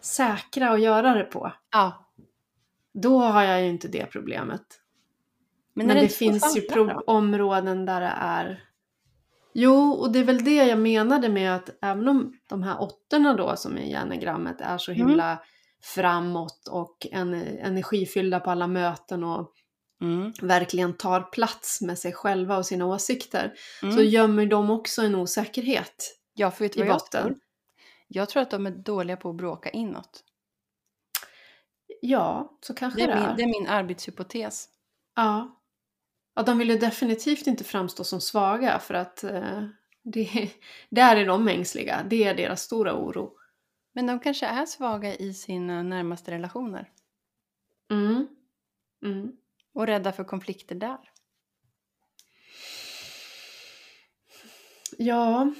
[SPEAKER 1] säkra att göra det på.
[SPEAKER 2] Ja.
[SPEAKER 1] Då har jag ju inte det problemet. Men,
[SPEAKER 2] är
[SPEAKER 1] det, finns ju områden där det är... Jo, och det är väl det jag menade med att även om de här åttorna då som i genagrammet är så
[SPEAKER 2] Mm.
[SPEAKER 1] himla framåt och en, energifyllda på alla möten och
[SPEAKER 2] Mm.
[SPEAKER 1] verkligen tar plats med sig själva och sina åsikter
[SPEAKER 2] Mm.
[SPEAKER 1] så gömmer de också en osäkerhet
[SPEAKER 2] Ja, för vet
[SPEAKER 1] i
[SPEAKER 2] vad jag
[SPEAKER 1] botten.
[SPEAKER 2] tror? Jag tror att de är dåliga på att bråka inåt.
[SPEAKER 1] Ja, så kanske
[SPEAKER 2] Det
[SPEAKER 1] det
[SPEAKER 2] är,
[SPEAKER 1] är.
[SPEAKER 2] min, det är min arbetshypotes.
[SPEAKER 1] Ja. Ja, de vill ju definitivt inte framstå som svaga för att eh, det, där är de ängsliga. Det är deras stora oro.
[SPEAKER 2] Men de kanske är svaga i sina närmaste relationer.
[SPEAKER 1] Mm. Mm.
[SPEAKER 2] Och rädda för konflikter där.
[SPEAKER 1] Ja,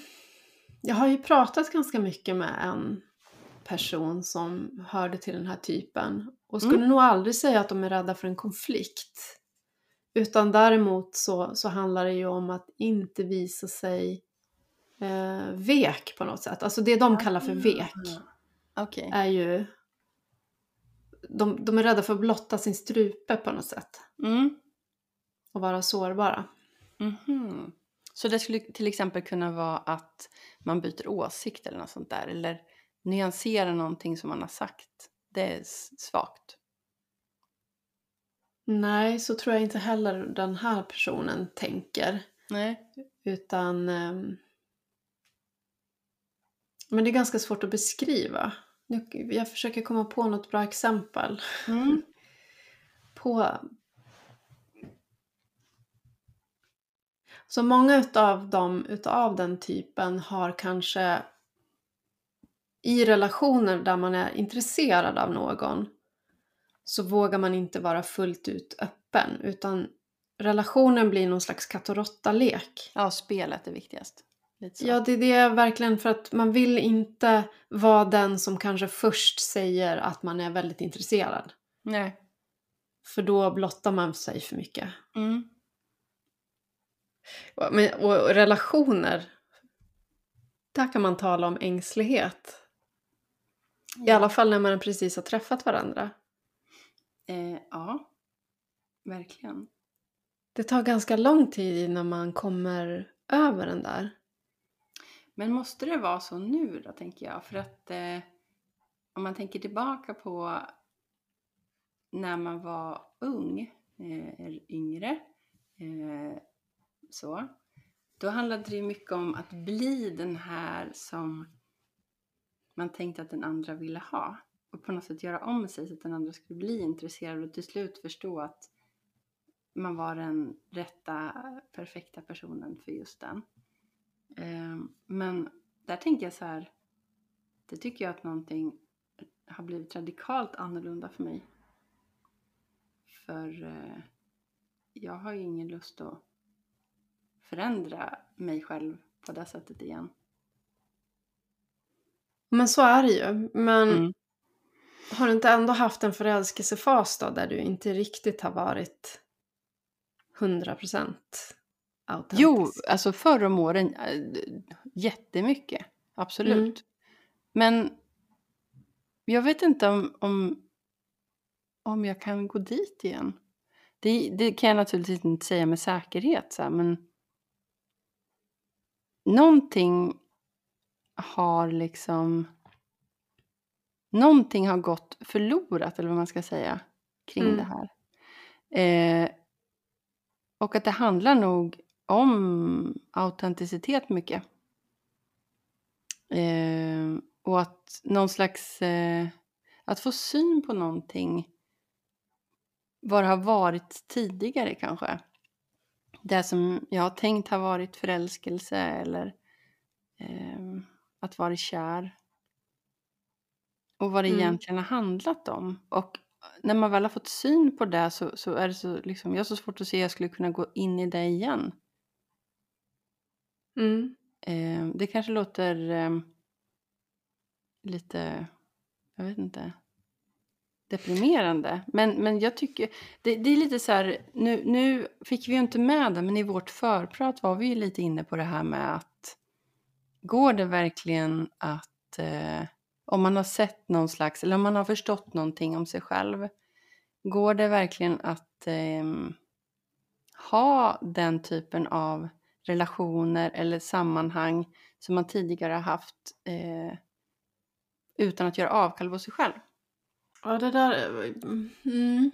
[SPEAKER 1] jag har ju pratat ganska mycket med en person som hörde till den här typen och skulle
[SPEAKER 2] Mm.
[SPEAKER 1] nog aldrig säga att de är rädda för en konflikt. Utan däremot så, så handlar det ju om att inte visa sig eh, vek på något sätt. Alltså det de kallar för vek
[SPEAKER 2] Okej.
[SPEAKER 1] är ju... De, de är rädda för att blotta sin strupe på något sätt
[SPEAKER 2] Mm.
[SPEAKER 1] och vara sårbara.
[SPEAKER 2] Mhm. Så det skulle till exempel kunna vara att man byter åsikt eller något sånt där. Eller nyanserar någonting som man har sagt. Det är svagt.
[SPEAKER 1] Nej, så tror jag inte heller den här personen tänker.
[SPEAKER 2] Nej.
[SPEAKER 1] Utan... ehm, men det är ganska svårt att beskriva. Jag försöker komma på något bra exempel.
[SPEAKER 2] Mm.
[SPEAKER 1] På... Så många utav dem utav den typen har kanske i relationer där man är intresserad av någon så vågar man inte vara fullt ut öppen utan relationen blir någon slags katt och råtta-lek.
[SPEAKER 2] Ja, spelet är viktigast.
[SPEAKER 1] Ja, det är det verkligen för att man vill inte vara den som kanske först säger att man är väldigt intresserad.
[SPEAKER 2] Nej.
[SPEAKER 1] För då blottar man sig för mycket.
[SPEAKER 2] Mm.
[SPEAKER 1] Och, men, och relationer, där kan man tala om ängslighet. I alla fall när man precis har träffat varandra.
[SPEAKER 2] Eh, ja, verkligen.
[SPEAKER 1] Det tar ganska lång tid innan man kommer över den där.
[SPEAKER 2] Men måste det vara så nu då, tänker jag? För att eh, om man tänker tillbaka på när man var ung, eh, eller yngre, eh, så, då handlade det ju mycket om att bli den här som man tänkte att den andra ville ha. Och på något sätt göra om sig så att den andra skulle bli intresserad och till slut förstå att man var den rätta, perfekta personen för just den. Ehm, Men där tänker jag så här, det tycker jag att någonting har blivit radikalt annorlunda för mig. För eh, jag har ju ingen lust att förändra mig själv på det sättet igen.
[SPEAKER 1] Men så är det ju. Men
[SPEAKER 2] Mm.
[SPEAKER 1] Har du inte ändå haft en förälskelsefas då där du inte riktigt har varit 100% autentisk?
[SPEAKER 2] Jo, alltså förr om åren, äh, jättemycket. Absolut.
[SPEAKER 1] Mm.
[SPEAKER 2] Men jag vet inte om, om, om jag kan gå dit igen. Det, det kan jag naturligtvis inte säga med säkerhet, så här, men någonting har liksom... Någonting har gått förlorat, eller vad man ska säga, kring
[SPEAKER 1] Mm.
[SPEAKER 2] det här. Eh, och att det handlar nog om autenticitet mycket. Eh, och att någon slags... Eh, att få syn på någonting vad det har varit tidigare kanske. Det som jag har tänkt har varit förälskelse eller eh, att vara kär. Och vad det
[SPEAKER 1] Mm.
[SPEAKER 2] egentligen har handlat om. Och när man väl har fått syn på det så, så är det så liksom, jag har så svårt att se att jag skulle kunna gå in i det igen.
[SPEAKER 1] Mm.
[SPEAKER 2] Eh, det kanske låter eh, lite, jag vet inte, deprimerande. Men, men jag tycker, det, det är lite så här, nu, nu fick vi ju inte med det, men i vårt förprat var vi ju lite inne på det här med att går det verkligen att, eh, om man har sett någon slags, eller om man har förstått någonting om sig själv, går det verkligen att eh, ha den typen av relationer eller sammanhang som man tidigare har haft eh, utan att göra avkall på sig själv?
[SPEAKER 1] Ja, det där... Eh, mm.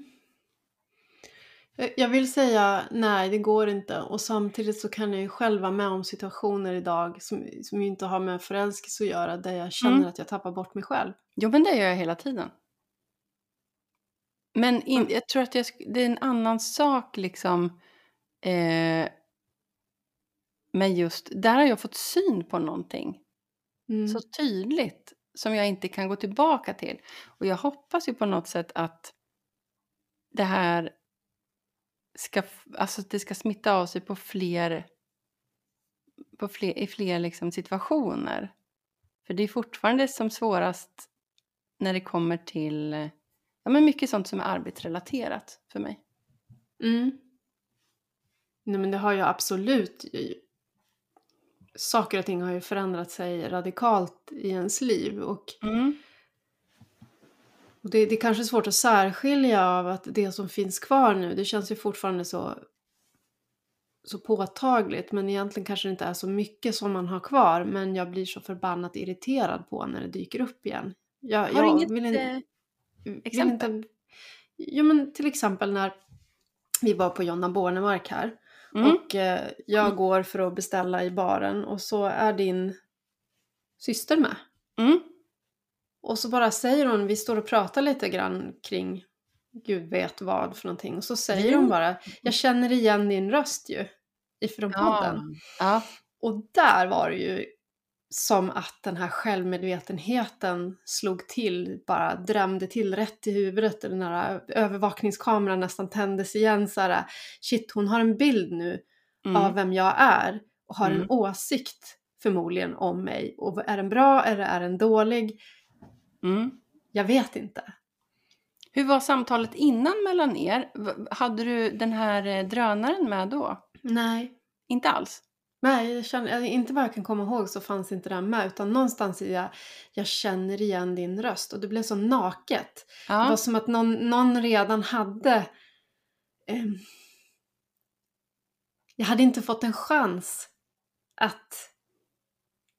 [SPEAKER 1] Jag- Jag vill säga nej, det går inte. Och samtidigt så kan jag ju själv vara med om situationer idag som, som ju inte har med förälskelse att göra, där jag känner
[SPEAKER 2] Mm.
[SPEAKER 1] att jag tappar bort mig själv.
[SPEAKER 2] Jo, men det gör jag hela tiden. Men in,
[SPEAKER 1] Mm.
[SPEAKER 2] jag tror att jag, det är en annan sak liksom. Eh, med just, där har jag fått syn på någonting
[SPEAKER 1] Mm.
[SPEAKER 2] så tydligt som jag inte kan gå tillbaka till. Och jag hoppas ju på något sätt att det här ska, alltså det ska smitta av sig på fler, på fler i fler liksom situationer. För det är fortfarande som svårast när det kommer till ja, men mycket sånt som är arbetsrelaterat för mig.
[SPEAKER 1] Mm. Nej men det har ju absolut... Saker och ting har ju förändrat sig radikalt i ens liv. Och, och det, det är kanske svårt att särskilja av att det som finns kvar nu, det känns ju fortfarande så, så påtagligt. Men egentligen kanske det inte är så mycket som man har kvar. Men jag blir så förbannat irriterad på när det dyker upp igen. Jag,
[SPEAKER 2] Har du
[SPEAKER 1] jag
[SPEAKER 2] inget
[SPEAKER 1] vill inte-
[SPEAKER 2] eh,
[SPEAKER 1] vill
[SPEAKER 2] exempel?
[SPEAKER 1] Inte, jo men till exempel när vi var på Jonna Bornemark här.
[SPEAKER 2] mm,
[SPEAKER 1] Och eh, jag
[SPEAKER 2] Mm.
[SPEAKER 1] går för att beställa i baren och så är din syster med.
[SPEAKER 2] mm,
[SPEAKER 1] Och så bara säger hon, vi står och pratar lite grann kring gud vet vad för någonting. Och så säger hon bara, jag känner igen din röst ju. Ifrån podden.
[SPEAKER 2] ja,
[SPEAKER 1] Och där var det ju som att den här självmedvetenheten slog till, bara drämde till rätt i huvudet. Den här övervakningskameran nästan tändes igen. Så här, shit, hon har en bild nu
[SPEAKER 2] mm,
[SPEAKER 1] av vem jag är och har
[SPEAKER 2] Mm.
[SPEAKER 1] en åsikt förmodligen om mig. Och är den bra eller är den dålig?
[SPEAKER 2] Mm.
[SPEAKER 1] Jag vet inte.
[SPEAKER 2] Hur var samtalet innan mellan er? Hade du den här eh, drönaren med då?
[SPEAKER 1] Nej.
[SPEAKER 2] Inte alls?
[SPEAKER 1] Nej, jag känner, inte vad jag kan komma ihåg så fanns inte den med. Utan någonstans i jag, jag känner igen din röst. Och det blev så naket. Det var
[SPEAKER 2] Ja.
[SPEAKER 1] som att någon, någon redan hade... ehm, jag hade inte fått en chans att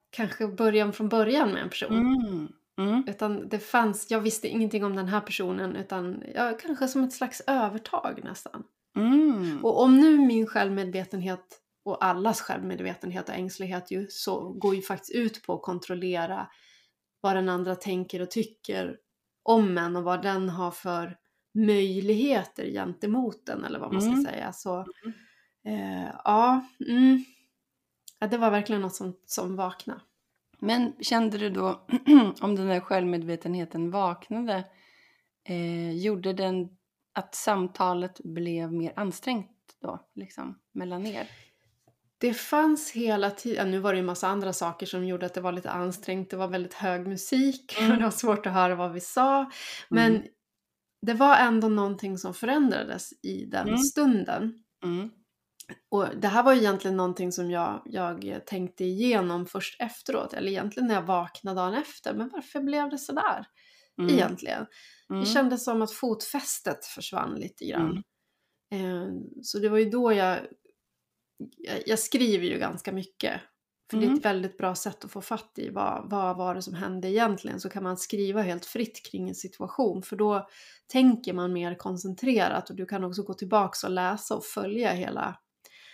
[SPEAKER 1] kanske börja från början med en person.
[SPEAKER 2] Mm. Mm.
[SPEAKER 1] Utan det fanns, jag visste ingenting om den här personen utan ja, kanske som ett slags övertag nästan.
[SPEAKER 2] Mm.
[SPEAKER 1] Och om nu min självmedvetenhet och allas självmedvetenhet och ängslighet ju så går ju faktiskt ut på att kontrollera vad den andra tänker och tycker om en och vad den har för möjligheter gentemot den eller vad man ska
[SPEAKER 2] Mm.
[SPEAKER 1] säga. Så eh, ja, mm, ja, det var verkligen något som, som vaknade.
[SPEAKER 2] Men kände du då, om den där självmedvetenheten vaknade, eh, gjorde den att samtalet blev mer ansträngt då, liksom, mellan er?
[SPEAKER 1] det fanns hela tiden, nu var det ju massa andra saker som gjorde att det var lite ansträngt, det var väldigt hög musik,
[SPEAKER 2] Mm.
[SPEAKER 1] det var svårt att höra vad vi sa. Men
[SPEAKER 2] Mm.
[SPEAKER 1] det var ändå någonting som förändrades i den
[SPEAKER 2] Mm.
[SPEAKER 1] stunden.
[SPEAKER 2] Mm.
[SPEAKER 1] Och det här var egentligen någonting som jag, jag tänkte igenom först efteråt, eller egentligen när jag vaknade dagen efter. Men varför blev det sådär
[SPEAKER 2] Mm.
[SPEAKER 1] egentligen?
[SPEAKER 2] Mm.
[SPEAKER 1] Det kändes som att fotfästet försvann lite grann.
[SPEAKER 2] Mm.
[SPEAKER 1] Eh, Så det var ju då jag, jag... Jag skriver ju ganska mycket. För det är
[SPEAKER 2] Mm.
[SPEAKER 1] ett väldigt bra sätt att få fatt i vad, vad var det som hände egentligen. Så kan man skriva helt fritt kring en situation. För då tänker man mer koncentrerat. Och du kan också gå tillbaka och läsa och följa hela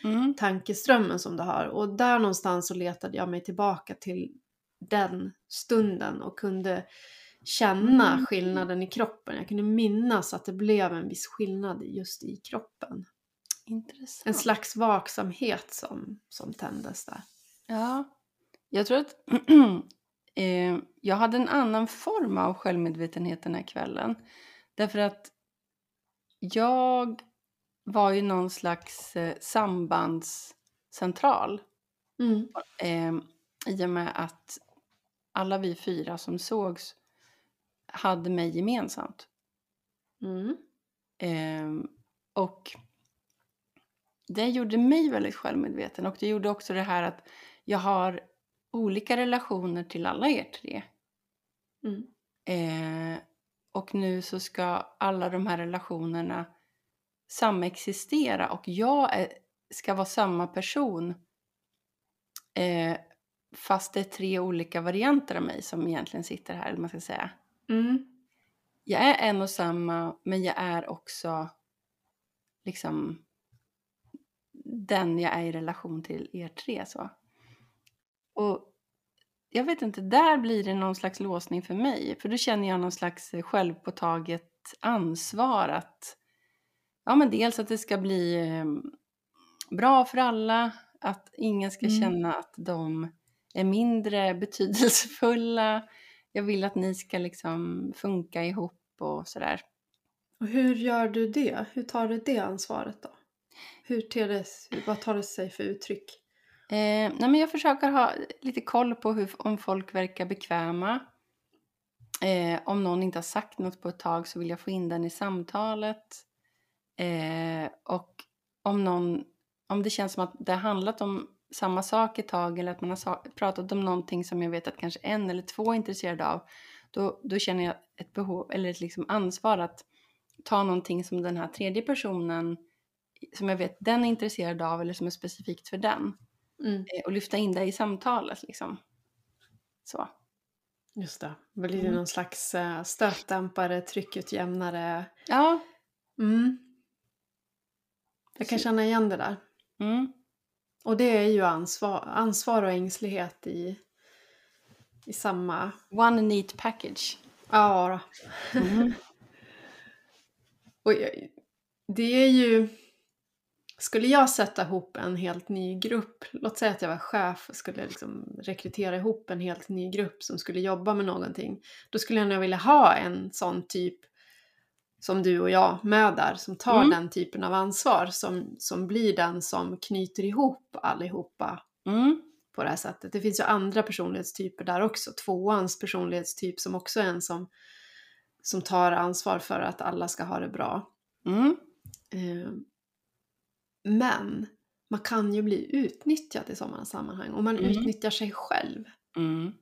[SPEAKER 2] Mm.
[SPEAKER 1] tankeströmmen som du har. Och där någonstans så letade jag mig tillbaka till den stunden och kunde känna
[SPEAKER 2] Mm.
[SPEAKER 1] skillnaden i kroppen. Jag kunde minnas att det blev en viss skillnad just i kroppen.
[SPEAKER 2] Intressant.
[SPEAKER 1] En slags vaksamhet som, som tändes där.
[SPEAKER 2] Ja, jag tror att eh, jag hade en annan form av självmedvetenhet den här kvällen. Därför att jag var ju någon slags eh, sambandscentral
[SPEAKER 1] Mm.
[SPEAKER 2] eh, i och med att alla vi fyra som sågs hade mig gemensamt.
[SPEAKER 1] Mm.
[SPEAKER 2] Ehm, och det gjorde mig väldigt självmedveten och det gjorde också det här att jag har olika relationer till alla er tre.
[SPEAKER 1] Mm.
[SPEAKER 2] Eh, och nu så ska alla de här relationerna samexistera och jag är, ska vara samma person eh, fast det är tre olika varianter av mig som egentligen sitter här, eller man ska säga.
[SPEAKER 1] Mm.
[SPEAKER 2] Jag är en och samma, men jag är också liksom den jag är i relation till er tre. Så. Och jag vet inte, där blir det någon slags låsning för mig. För då känner jag någon slags självpåtaget ansvar att ja, men dels att det ska bli eh, bra för alla, att ingen ska
[SPEAKER 1] Mm.
[SPEAKER 2] känna att de är mindre betydelsefulla. Jag vill att ni ska liksom funka ihop och sådär.
[SPEAKER 1] Och hur gör du det? Hur tar du det ansvaret då? Hur ter det, vad tar det sig för uttryck?
[SPEAKER 2] Eh, nej men jag försöker ha lite koll på hur, om folk verkar bekväma. Eh, om någon inte har sagt något på ett tag så vill jag få in den i samtalet. Eh, och om, någon, om det känns som att det har handlat om samma sak ett tag eller att man har pratat om någonting som jag vet att kanske en eller två är intresserade av. Då, då känner jag ett behov eller ett liksom ansvar att ta någonting som den här tredje personen som jag vet den är intresserad av eller som är specifikt för den
[SPEAKER 1] Mm.
[SPEAKER 2] eh, och lyfta in det i samtalet liksom. Så.
[SPEAKER 1] Just det. Det blir
[SPEAKER 2] Mm.
[SPEAKER 1] någon slags eh, stötdämpare, tryckutjämnare.
[SPEAKER 2] Ja.
[SPEAKER 1] Mm. Jag kan känna igen det där.
[SPEAKER 2] Mm.
[SPEAKER 1] Och det är ju ansvar, ansvar och ängslighet i, i samma...
[SPEAKER 2] One neat package.
[SPEAKER 1] Ja.
[SPEAKER 2] Mm.
[SPEAKER 1] och det är ju... Skulle jag sätta ihop en helt ny grupp, låt säga att jag var chef och skulle liksom rekrytera ihop en helt ny grupp som skulle jobba med någonting, då skulle jag nog vilja ha en sån typ som du och jag med där, som tar
[SPEAKER 2] Mm.
[SPEAKER 1] den typen av ansvar, som, som blir den som knyter ihop allihopa
[SPEAKER 2] Mm.
[SPEAKER 1] på det här sättet. Det finns ju andra personlighetstyper där också. Tvåans personlighetstyp som också är en som, som tar ansvar för att alla ska ha det bra.
[SPEAKER 2] Mm.
[SPEAKER 1] Eh, Men man kan ju bli utnyttjad i sådana sammanhang och man
[SPEAKER 2] Mm.
[SPEAKER 1] utnyttjar sig själv
[SPEAKER 2] Mm.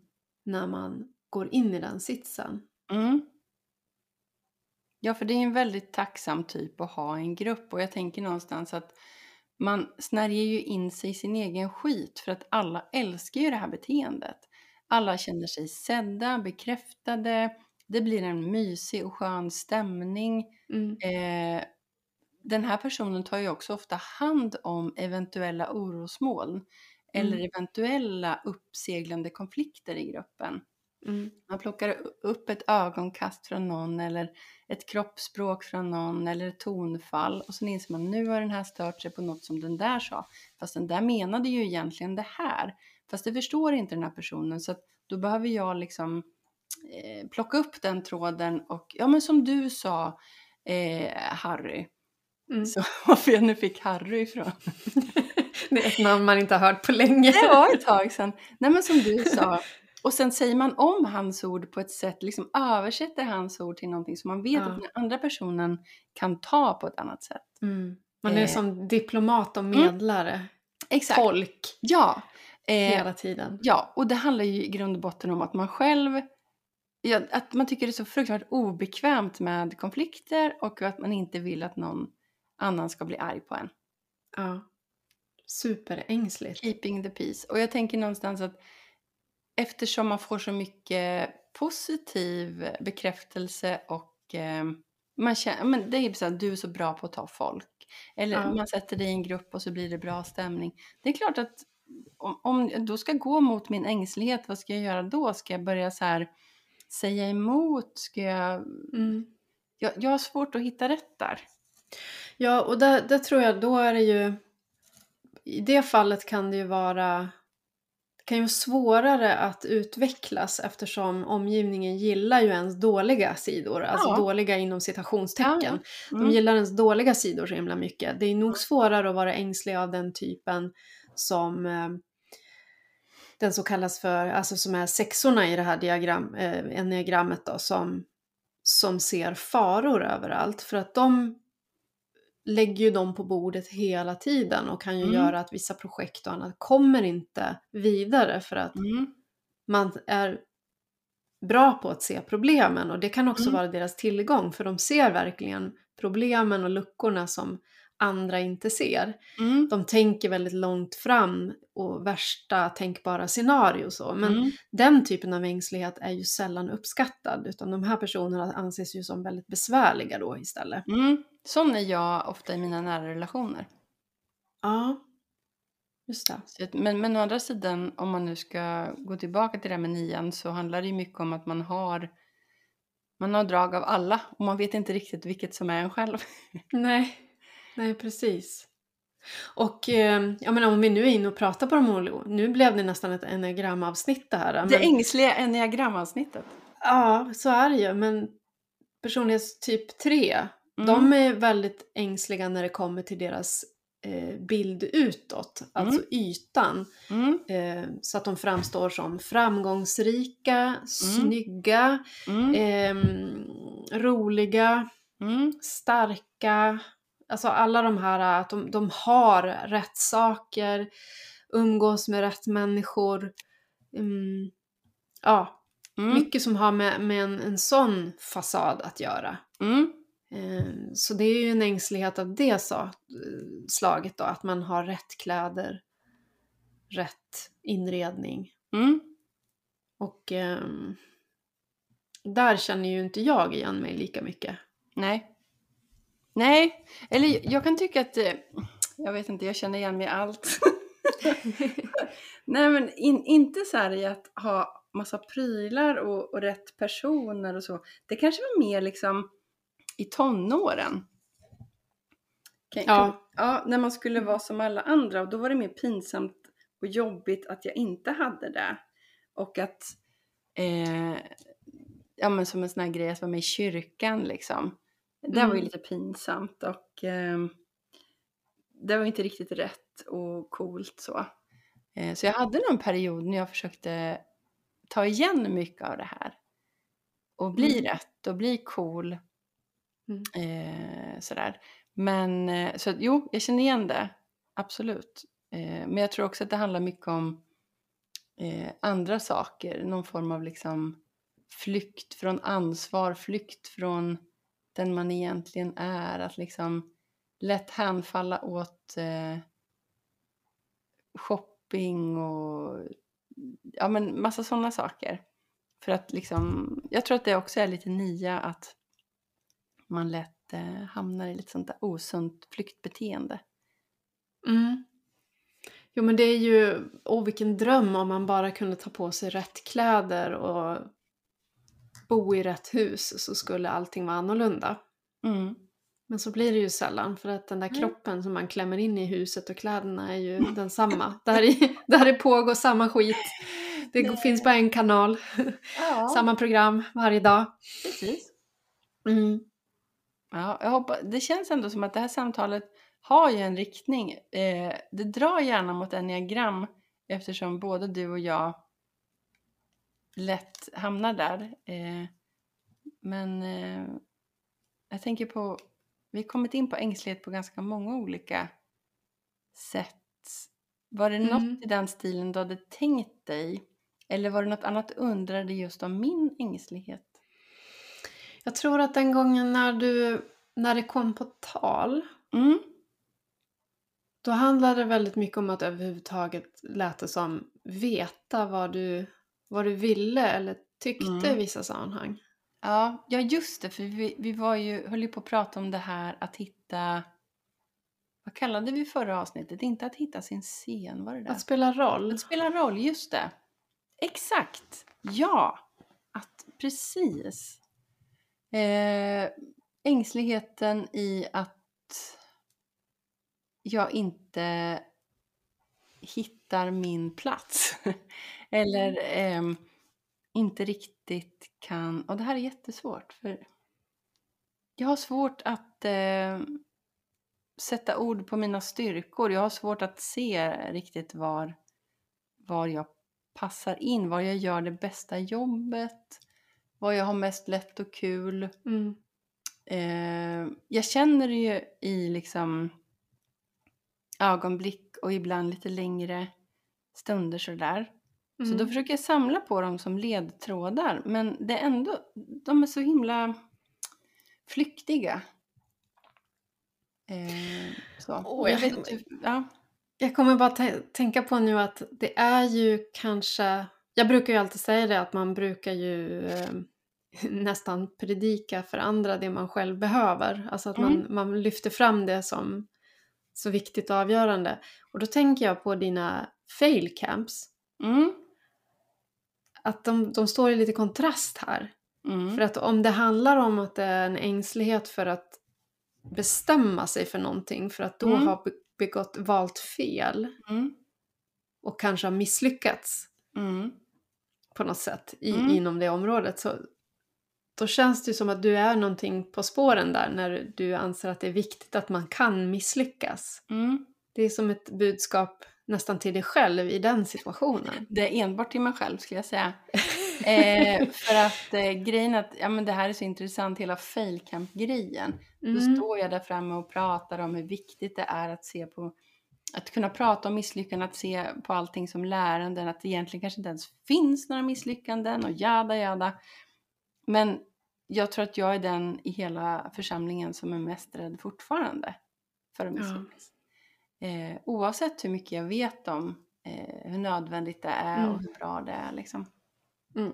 [SPEAKER 1] när man går in i den sitsen.
[SPEAKER 2] Ja, för det är en väldigt tacksam typ att ha en grupp och jag tänker någonstans att man snärjer ju in sig i sin egen skit för att alla älskar ju det här beteendet. Alla känner sig sedda, bekräftade, det blir en mysig och skön stämning.
[SPEAKER 1] Mm.
[SPEAKER 2] Eh, den här personen tar ju också ofta hand om eventuella orosmoln eller
[SPEAKER 1] Mm.
[SPEAKER 2] eventuella uppseglande konflikter i gruppen.
[SPEAKER 1] Mm.
[SPEAKER 2] Man plockar upp ett ögonkast från någon eller ett kroppsspråk från någon eller ett tonfall och sen inser man nu har den här stört sig på något som den där sa. Fast den där menade ju egentligen det här. Fast det förstår inte den här personen så då behöver jag liksom eh, plocka upp den tråden och ja men som du sa eh, Harry.
[SPEAKER 1] Mm.
[SPEAKER 2] Så varför jag nu fick Harry ifrån.
[SPEAKER 1] Det är ett namn man inte har hört på länge.
[SPEAKER 2] Det var ett tag sedan. Nej men som du sa. Och sen säger man om hans ord på ett sätt, liksom översätter hans ord till någonting som man vet
[SPEAKER 1] Ja.
[SPEAKER 2] att den andra personen kan ta på ett annat sätt.
[SPEAKER 1] Mm. Man är
[SPEAKER 2] Eh.
[SPEAKER 1] som diplomat och medlare.
[SPEAKER 2] Exakt.
[SPEAKER 1] Tolk
[SPEAKER 2] Ja. Eh,
[SPEAKER 1] hela tiden.
[SPEAKER 2] ja, och det handlar ju i grund och botten om att man själv ja, att man tycker det är så fruktansvärt obekvämt med konflikter och att man inte vill att någon annan ska bli arg på en.
[SPEAKER 1] Ja. Superängsligt.
[SPEAKER 2] Keeping the peace. Och jag tänker någonstans att eftersom man får så mycket positiv bekräftelse och eh, man känner, men det är så att du är så bra på att ta folk. Eller
[SPEAKER 1] Ja.
[SPEAKER 2] man sätter dig i en grupp och så blir det bra stämning. Det är klart att om, om jag då ska gå mot min ängslighet, vad ska jag göra då? Ska jag börja så här säga emot? Ska jag...
[SPEAKER 1] Mm.
[SPEAKER 2] Jag, jag har svårt att hitta rätt där.
[SPEAKER 1] Ja, och där, där tror jag då är det ju... I det fallet kan det ju vara... Det kan ju vara svårare att utvecklas eftersom omgivningen gillar ju ens dåliga sidor. Alltså
[SPEAKER 2] Ja.
[SPEAKER 1] dåliga inom citationstecken. De
[SPEAKER 2] Mm.
[SPEAKER 1] gillar ens dåliga sidor så himla mycket. Det är nog svårare att vara ängslig av den typen som eh, den så kallas för, alltså som är sexorna i det här diagram, eh, enneagrammet då, som, som ser faror överallt. För att de lägger ju dem på bordet hela tiden och kan ju
[SPEAKER 2] Mm.
[SPEAKER 1] göra att vissa projekt och annat kommer inte vidare för att
[SPEAKER 2] Mm.
[SPEAKER 1] man är bra på att se problemen och det kan också
[SPEAKER 2] Mm.
[SPEAKER 1] vara deras tillgång för de ser verkligen problemen och luckorna som andra inte ser.
[SPEAKER 2] Mm.
[SPEAKER 1] De tänker väldigt långt fram och värsta tänkbara scenario så. Men
[SPEAKER 2] Mm.
[SPEAKER 1] den typen av ängslighet är ju sällan uppskattad utan de här personerna anses ju som väldigt besvärliga då istället.
[SPEAKER 2] Mm. Sån är jag ofta i mina nära relationer.
[SPEAKER 1] Ja, just det.
[SPEAKER 2] Men, men å andra sidan, om man nu ska gå tillbaka till det här med nian så handlar det ju mycket om att man har man har drag av alla och man vet inte riktigt vilket som är en själv.
[SPEAKER 1] Nej, nej precis. Och eh, jag menar om vi nu är inne och pratar på de olika, nu blev det nästan ett enneagramavsnitt det här.
[SPEAKER 2] Det
[SPEAKER 1] Men,
[SPEAKER 2] ängsliga enneagramavsnittet.
[SPEAKER 1] ja, så är det ju. Men personlighetstyp 3,
[SPEAKER 2] Mm.
[SPEAKER 1] de är väldigt ängsliga när det kommer till deras eh, bild utåt, alltså ytan.
[SPEAKER 2] Mm.
[SPEAKER 1] Eh, så att de framstår som framgångsrika, snygga,
[SPEAKER 2] Mm.
[SPEAKER 1] ehm, roliga,
[SPEAKER 2] Mm.
[SPEAKER 1] starka, alltså alla de här att de, de har rätt saker, umgås med rätt människor. Mm, ja,
[SPEAKER 2] Mm.
[SPEAKER 1] mycket som har med, med en, en sån fasad att göra.
[SPEAKER 2] Mm.
[SPEAKER 1] Eh, Så det är ju en ängslighet av det så, slaget då, att man har rätt kläder, rätt inredning.
[SPEAKER 2] Mm.
[SPEAKER 1] Och ehm, där känner ju inte jag igen mig lika mycket.
[SPEAKER 2] Nej. Nej, eller jag kan tycka att, eh, jag vet inte, jag känner igen mig i allt. Nej men in, inte så här i att ha massa prylar och, och rätt personer och så. Det kanske var mer liksom i tonåren. Kan-
[SPEAKER 1] Ja.
[SPEAKER 2] ja, när man skulle vara som alla andra och då var det mer pinsamt och jobbigt att jag inte hade det. Och att, eh, ja men som en sån här grej att vara med i kyrkan liksom. Det var ju
[SPEAKER 1] Mm.
[SPEAKER 2] lite pinsamt och eh, det var inte riktigt rätt och coolt så. Eh, så jag hade nog en period när jag försökte ta igen mycket av det här. Och bli
[SPEAKER 1] Mm.
[SPEAKER 2] rätt och bli cool.
[SPEAKER 1] Mm.
[SPEAKER 2] Eh, sådär. Men eh, så jo, jag känner igen det. Absolut. Eh, men jag tror också att det handlar mycket om eh, andra saker. Någon form av liksom flykt från ansvar, flykt från den man egentligen är. Att liksom lätt hänfalla åt eh, shopping och ja men massa sådana saker. För att liksom, jag tror att det också är lite nya att man lätt eh, hamnar i lite sånt där osunt flyktbeteende.
[SPEAKER 1] Mm. Jo men det är ju, åh vilken dröm om man bara kunde ta på sig rätt kläder och bo i rätt hus så skulle allting vara annorlunda.
[SPEAKER 2] Mm.
[SPEAKER 1] Men så blir det ju sällan för att den där
[SPEAKER 2] Nej.
[SPEAKER 1] kroppen som man klämmer in i huset och kläderna är ju densamma. Där, i, där det pågår samma skit. Det
[SPEAKER 2] Nej.
[SPEAKER 1] finns bara en kanal,
[SPEAKER 2] Ja,
[SPEAKER 1] samma program varje dag.
[SPEAKER 2] precis.
[SPEAKER 1] Mm.
[SPEAKER 2] Ja, jag hoppas, det känns ändå som att det här samtalet har ju en riktning. Eh, det drar gärna mot enneagram eftersom både du och jag lätt hamnar där. Eh, men eh, jag tänker på, vi har kommit in på ängslighet på ganska många olika sätt. Var det
[SPEAKER 1] Mm.
[SPEAKER 2] något i den stilen du hade tänkt dig? Eller var det något annat du undrade just om min ängslighet?
[SPEAKER 1] Jag tror att den gången när, du, när det kom på tal,
[SPEAKER 2] Mm.
[SPEAKER 1] då handlade det väldigt mycket om att överhuvudtaget lät det som veta vad du, vad du ville eller tyckte
[SPEAKER 2] Mm.
[SPEAKER 1] i vissa sammanhang.
[SPEAKER 2] Ja, ja just det, för vi, vi var ju, höll ju på att prata om det här att hitta, vad kallade vi förra avsnittet? Inte att hitta sin scen, var det det?
[SPEAKER 1] Att spela roll.
[SPEAKER 2] Att spela roll, just det. Exakt, ja. Att, precis. Eh, ängsligheten i att jag inte hittar min plats. Eller ehm, inte riktigt kan... Och det här är jättesvårt. för Jag har svårt att eh, sätta ord på mina styrkor. Jag har svårt att se riktigt var, var jag passar in, var jag gör det bästa jobbet, var jag har mest lätt och kul.
[SPEAKER 1] Mm.
[SPEAKER 2] Eh, jag känner det ju i liksom ögonblick och ibland lite längre stunder sådär. Så då
[SPEAKER 1] Mm.
[SPEAKER 2] försöker jag samla på dem som ledtrådar. Men det är ändå, de är så himla flyktiga. Eh, så.
[SPEAKER 1] Åh,
[SPEAKER 2] jag vet ja.
[SPEAKER 1] Jag kommer bara tä- tänka på nu att det är ju kanske... Jag brukar ju alltid säga det att man brukar ju eh, nästan predika för andra det man själv behöver. Alltså att man, man lyfter fram det som så viktigt och avgörande. Och då tänker jag på dina fail camps.
[SPEAKER 2] Mm,
[SPEAKER 1] Att de, de står i lite kontrast här.
[SPEAKER 2] mm,
[SPEAKER 1] För att om det handlar om att det är en ängslighet för att bestämma sig för någonting, för att då
[SPEAKER 2] Mm.
[SPEAKER 1] ha be- begått, valt fel
[SPEAKER 2] mm,
[SPEAKER 1] och kanske har misslyckats
[SPEAKER 2] mm,
[SPEAKER 1] på något sätt i,
[SPEAKER 2] Mm.
[SPEAKER 1] inom det området. Så då känns det ju som att du är någonting på spåren där när du anser att det är viktigt att man kan misslyckas.
[SPEAKER 2] mm.
[SPEAKER 1] Det är som ett budskap nästan till dig själv i den situationen.
[SPEAKER 2] Det är enbart till mig själv skulle jag säga. Eh, för att eh, grejen att ja, men det här är så intressant, hela failcamp-grejen. Då
[SPEAKER 1] Mm.
[SPEAKER 2] står jag där framme och pratar om hur viktigt det är att se på att kunna prata om misslyckanden, att se på allting som läranden, att det egentligen kanske inte ens finns några misslyckanden och jada jada. Men jag tror att jag är den i hela församlingen som är mest rädd fortfarande för att
[SPEAKER 1] Ja.
[SPEAKER 2] Eh, oavsett hur mycket jag vet om eh, hur nödvändigt det är
[SPEAKER 1] Mm.
[SPEAKER 2] och hur bra det är. Liksom.
[SPEAKER 1] Mm.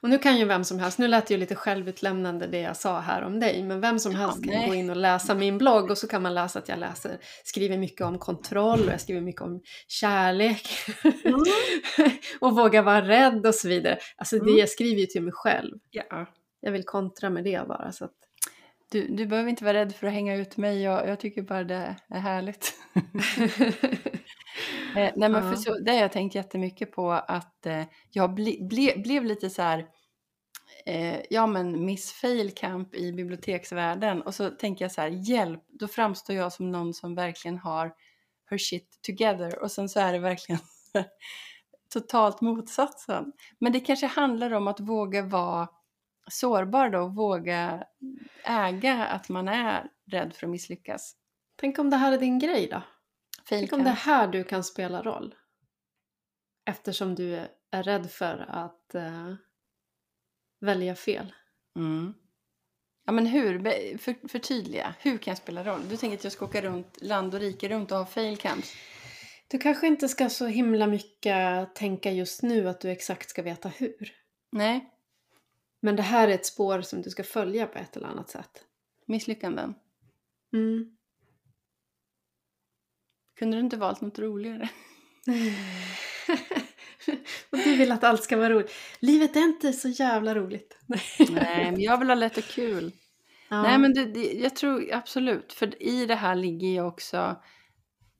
[SPEAKER 1] Och nu kan ju vem som helst, nu lät det ju lite självutlämnande det jag sa här om dig, men vem som
[SPEAKER 2] Ja,
[SPEAKER 1] helst kan
[SPEAKER 2] nej.
[SPEAKER 1] gå in och läsa min blogg och så kan man läsa att jag läser, skriver mycket om kontroll och jag skriver mycket om kärlek
[SPEAKER 2] Mm.
[SPEAKER 1] och våga vara rädd och så vidare. Alltså det
[SPEAKER 2] Mm.
[SPEAKER 1] jag skriver ju till mig själv.
[SPEAKER 2] Ja.
[SPEAKER 1] Jag vill kontra med det bara. Så att,
[SPEAKER 2] Du, du behöver inte vara rädd för att hänga ut mig, jag, jag tycker bara det är härligt. Eh, nej men för
[SPEAKER 1] Ja.
[SPEAKER 2] så, det har jag tänkt jättemycket på att eh, jag ble, ble, blev lite så här, eh, ja men Miss Fail Camp i biblioteksvärlden och så tänker jag så här, hjälp, då framstår jag som någon som verkligen har her shit together och sen så är det verkligen totalt motsatsen. Men det kanske handlar om att våga vara sårbar då, våga äga att man är rädd för att misslyckas.
[SPEAKER 1] Tänk om det här är din grej då?
[SPEAKER 2] Fail
[SPEAKER 1] Tänk om det här du kan spela roll? Eftersom du är rädd för att eh, välja fel.
[SPEAKER 2] Mm. Ja men hur, för, förtydliga, hur kan jag spela roll? Du tänker att jag ska åka runt land och rike runt och ha fail camps?
[SPEAKER 1] Du kanske inte ska så himla mycket tänka just nu att du exakt ska veta hur.
[SPEAKER 2] Nej,
[SPEAKER 1] Men det här är ett spår som du ska följa på ett eller annat sätt.
[SPEAKER 2] misslyckanden.
[SPEAKER 1] Mm.
[SPEAKER 2] Kunde du inte valt något roligare?
[SPEAKER 1] och du vill att allt ska vara roligt. Livet är inte så jävla roligt.
[SPEAKER 2] Nej, men jag vill ha lätt och kul.
[SPEAKER 1] Ja.
[SPEAKER 2] Nej men det, det, jag tror absolut, för i det här ligger ju också